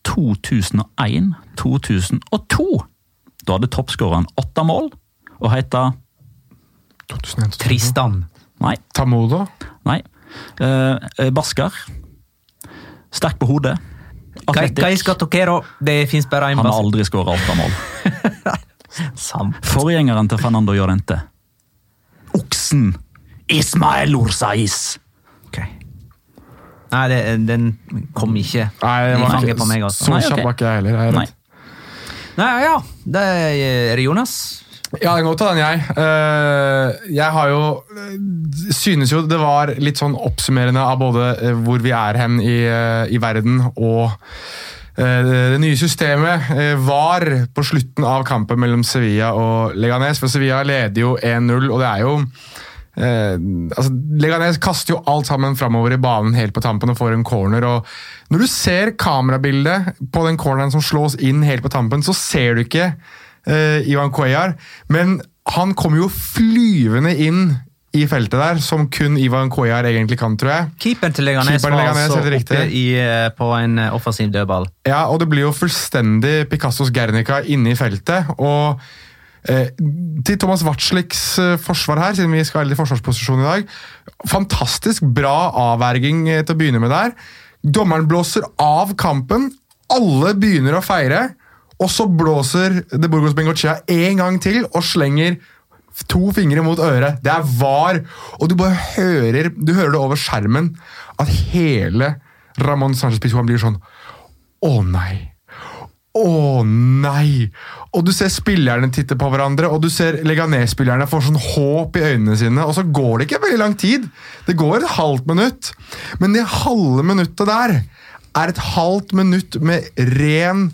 S4: 2001-2002. Da hadde toppskåreren åtte mål og
S3: 2001.
S1: Tristan.
S4: Nei.
S3: Tamodo.
S4: Nei. Eh, eh, Basker. Sterk på hodet. Atletikk.
S1: Det fins bare én
S4: Han har aldri skåra åtte mål. <laughs> Forgjengeren til Fernando Llorente. Oksen! Ismael Orsais!
S1: Ok. Nei, det, den kom ikke
S3: Nei, det var ikke,
S1: på meg. altså.
S3: så kjapp var ikke jeg heller. Jeg er
S4: Nei.
S1: Nei, ja, det er Jonas.
S3: Ja, jeg kan godt ta den, jeg. Eh, jeg har jo eh, Synes jo det var litt sånn oppsummerende av både eh, hvor vi er hen i, i verden, og det nye systemet var på slutten av kampen mellom Sevilla og Leganes. For Sevilla leder jo 1-0, og det er jo eh, altså Leganes kaster jo alt sammen framover i banen helt på tampen og får en corner. og Når du ser kamerabildet på den corneren som slås inn helt på tampen, så ser du ikke eh, Ivan Cuellar, men han kommer jo flyvende inn i feltet der, som kun Ivan Cuellar egentlig kan, tror jeg.
S1: Keeperen til Leganes var altså oppe i, eh, på en eh, offensiv dødball.
S3: Ja, og det blir jo fullstendig Picassos Guernica inne i feltet. og eh, til Thomas Watzliks eh, forsvar her, siden vi skal i forsvarsposisjon i dag. Fantastisk bra avverging til å begynne med der. Dommeren blåser av kampen. Alle begynner å feire. Og så blåser De Burgos Bengochea en gang til og slenger to fingre mot øret. Det er var, og du bare hører du hører det over skjermen at hele Ramón Sánchez Pizjuan blir sånn Å nei! Å nei! Og du ser spillerne titte på hverandre, og du ser Leganes-spillerne får sånn håp i øynene sine, og så går det ikke veldig lang tid. Det går et halvt minutt, men det halve minuttet der er et halvt minutt med ren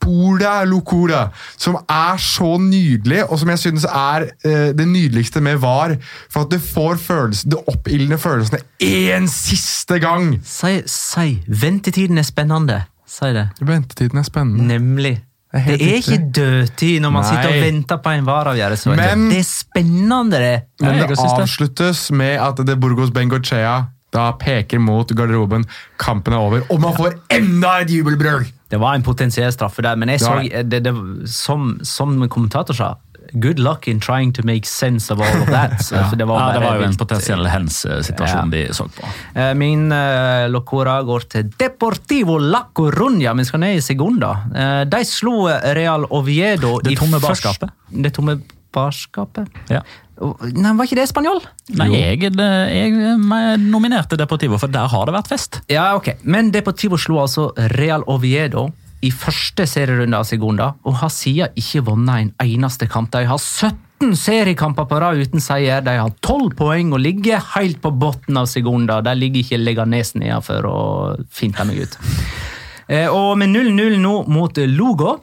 S3: pura locura, som er så nydelig, og som jeg synes er eh, det nydeligste med VAR. For at du får følelsen, det oppildende følelsene én siste gang!
S1: Si, si ventetiden er spennende. Si det.
S3: Ventetiden er spennende.
S1: Nemlig.
S3: Det er
S1: Det er ikke dødtid når man
S3: Nei.
S1: sitter og venter på en vareavgjørelse. det er spennende, det.
S3: Men det
S4: det.
S3: avsluttes med at det Burgos Bengochea da peker mot garderoben. Kampen er over, og man får enda et jubelbrøl!
S1: Det var en potensiell straffe der, men jeg så,
S3: det.
S1: det, som, som kommentator sa Good luck in trying to make sense of all of that. <laughs> Så, for det var,
S4: Ja, det var jo en potensiell hens-situasjon de så på.
S1: Eh, Min uh, locora går til Deportivo La Coruña. Vi skal ned i Segunda. Uh, de slo Real Oviedo
S4: Det
S1: i
S4: tomme barskapet.
S1: Det tomme barskapet?
S4: Ja.
S1: Nei, var ikke det spanjol?
S4: Nei, jeg, jeg nominerte Deportivo, for der har det vært fest.
S1: Ja, ok. Men Deportivo slo altså Real Oviedo i første serierunde av Segunda, og har siden ikke vunnet en eneste kamp. De har 17 seriekamper på rad uten seier. De har 12 poeng og ligger helt på bunnen av Segunda. De ligger ikke Leganes nede for å finte meg ut. Eh, Og med 0-0 nå mot Lugo,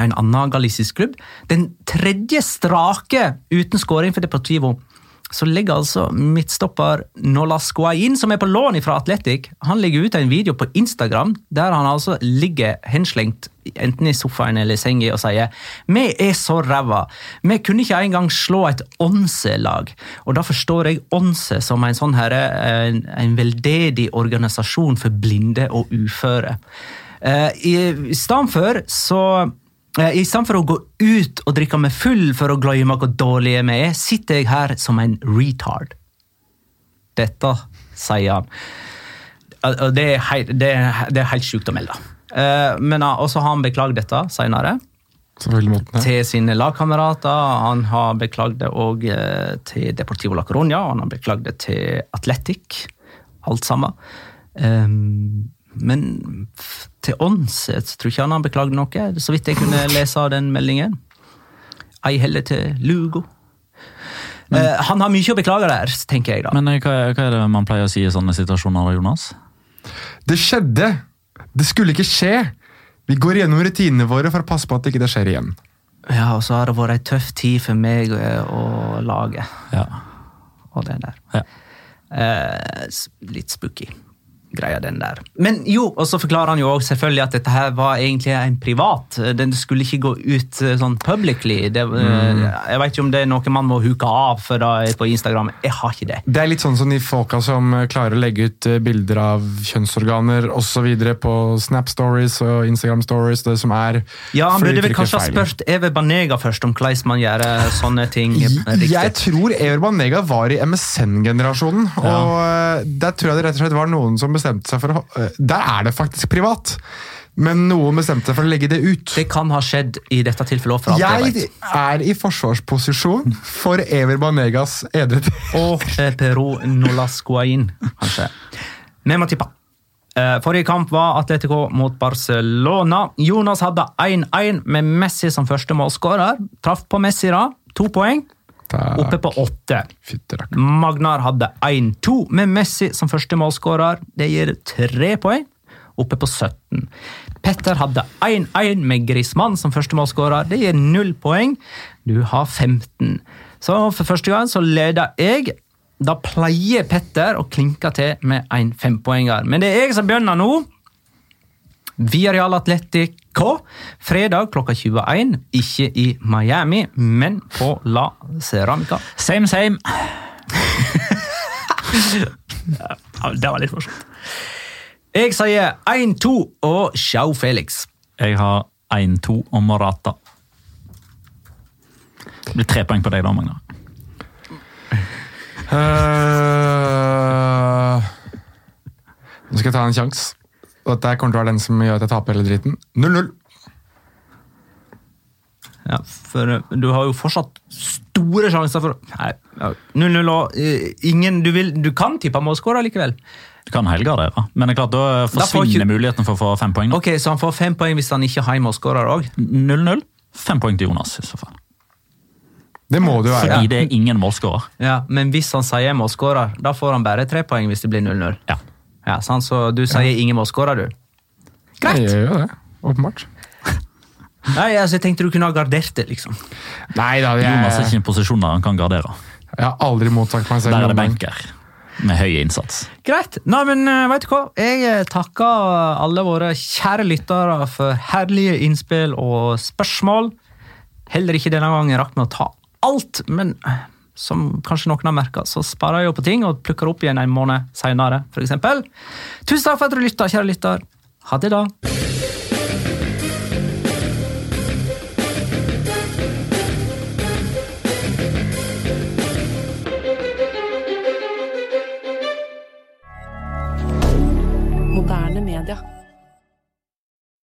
S1: en annen galisisk klubb, den tredje strake uten skåring for Deportivo, så legger altså midtstopper Nolascoain, som er på lån fra Atletic, han legger ut en video på Instagram der han altså ligger henslengt enten i sofaen eller i senga og sier vi er så ræva. Vi kunne ikke engang slå et Onse-lag. Og da forstår jeg Onse som en sånn herre, en, en veldedig organisasjon for blinde og uføre. Eh, I, stedet for så i stedet for å gå ut og drikke meg full for å glemme hvor dårlig jeg er, sitter jeg her som en retard. Dette sier han. Eh, Det er helt, det er, det er helt sjukt å melde. Eh, Men eh, også har han beklagd dette
S3: det.
S1: til sine lagkamerater. Han har beklagd det òg til Deportivo La Coruña, og han har beklagd det til Atletic. Alt sammen. Men til oss jeg tror ikke han har beklaget noe, så vidt jeg kunne lese av den meldingen. Ei heller til Lugo. Eh, han har mye å beklage der, tenker jeg da.
S4: Men eh, hva, hva er det man pleier å si i sånne situasjoner, Jonas?
S3: Det skjedde! Det skulle ikke skje! Vi går gjennom rutinene våre for å passe på at det ikke skjer igjen.
S1: ja, Og så har det vært ei tøff tid for meg og laget.
S4: Ja.
S1: Og det der.
S4: ja.
S1: Eh, litt spooky greia, den der. Men jo, og så forklarer han jo også selvfølgelig at dette her var egentlig en privat. Den skulle ikke gå ut eh, sånn publicly. Det, mm. Jeg vet ikke om det er noe man må huke av for da, på Instagram. Jeg har ikke det.
S3: Det er litt sånn som de folka som eh, klarer å legge ut eh, bilder av kjønnsorganer osv. på Snap Stories og Instagram Stories. Det som er
S1: Ja, Han burde
S3: de
S1: vel kanskje ha spurt Ever Banega først om hvordan man gjør eh, sånne ting riktig.
S3: Jeg tror Ever Banega var i MSN-generasjonen. og eh, Der tror jeg det rett og slett var noen som bestemte seg for å eh, Der er det faktisk privat! Men noen bestemte seg for å legge det ut.
S1: Det kan ha skjedd i dette tilfellet alt jeg
S3: Jeg er i forsvarsposisjon for Ever Banegas edret.
S1: Og Peru Nolascoain, kanskje. Vi må tippe. Eh, Forrige kamp var Atletico mot Barcelona. Jonas hadde 1-1 med Messi som første målskårer. Traff på Messi, da. To poeng. Oppe på åtte. Magnar hadde 1-2 med Messi som første målskårer. Det gir tre poeng. oppe på 17. Petter hadde 1-1 med Grismann som første målskårer. Det gir null poeng. Du har 15. Så for første gang så leder jeg. Da pleier Petter å klinke til med en fempoenger. Men det er jeg som begynner nå. Villarreal Atletico. Fredag klokka 21. Ikke i Miami, men på La Ceramica.
S4: Same, same. <laughs>
S1: Ja, det var litt morsomt. Jeg sier 1-2 og Sjau Felix.
S4: Jeg har 1-2 og Morata. Det blir tre poeng på deg, da, Magna.
S3: Uh, Nå skal jeg ta en sjanse. Og Dette kommer til å være den som gjør at jeg taper hele driten. 0-0.
S1: Ja, for eh, du har jo fortsatt store sjanser for Nei, ja, 0-0 og eh, ingen Du, vil, du kan tippe målskårer likevel.
S4: Du kan helgardere, men det er klart, da
S1: forsvinner
S4: forsvinner
S1: ikke-
S4: muligheten for å få fem poeng. da.
S1: Ok, Så han får fem poeng hvis han ikke har målskårer òg?
S4: 0-0. Fem poeng til Jonas, i så fall.
S3: Det må det jo være.
S4: Fordi det er ingen målskårer.
S1: Ja, men hvis han sier målskårer, da får han bare tre poeng hvis det blir 0-0.
S4: Ja.
S1: Ja, sant? Så du sier ingen målskårer, du? Greit!
S3: Jeg gjør jo det, åpenbart. <laughs>
S1: Nei, altså, Jeg tenkte du kunne ha gardert det, liksom.
S3: Nei da,
S4: Jonas er
S3: jeg,
S4: ikke i en posisjon der han kan gardere.
S3: jeg har aldri motsagt meg selv.
S4: Der er det benker med høy innsats.
S1: Greit. Nei, men eh, vet du hva? Jeg eh, takker alle våre kjære lyttere for herlige innspill og spørsmål. Heller ikke denne gangen rakk vi å ta alt, men eh, som kanskje noen har merka, så sparer jeg på ting og plukker opp igjen en måned seinere, f.eks. Tusen takk for at du lytta, kjære lytter. Ha det, da.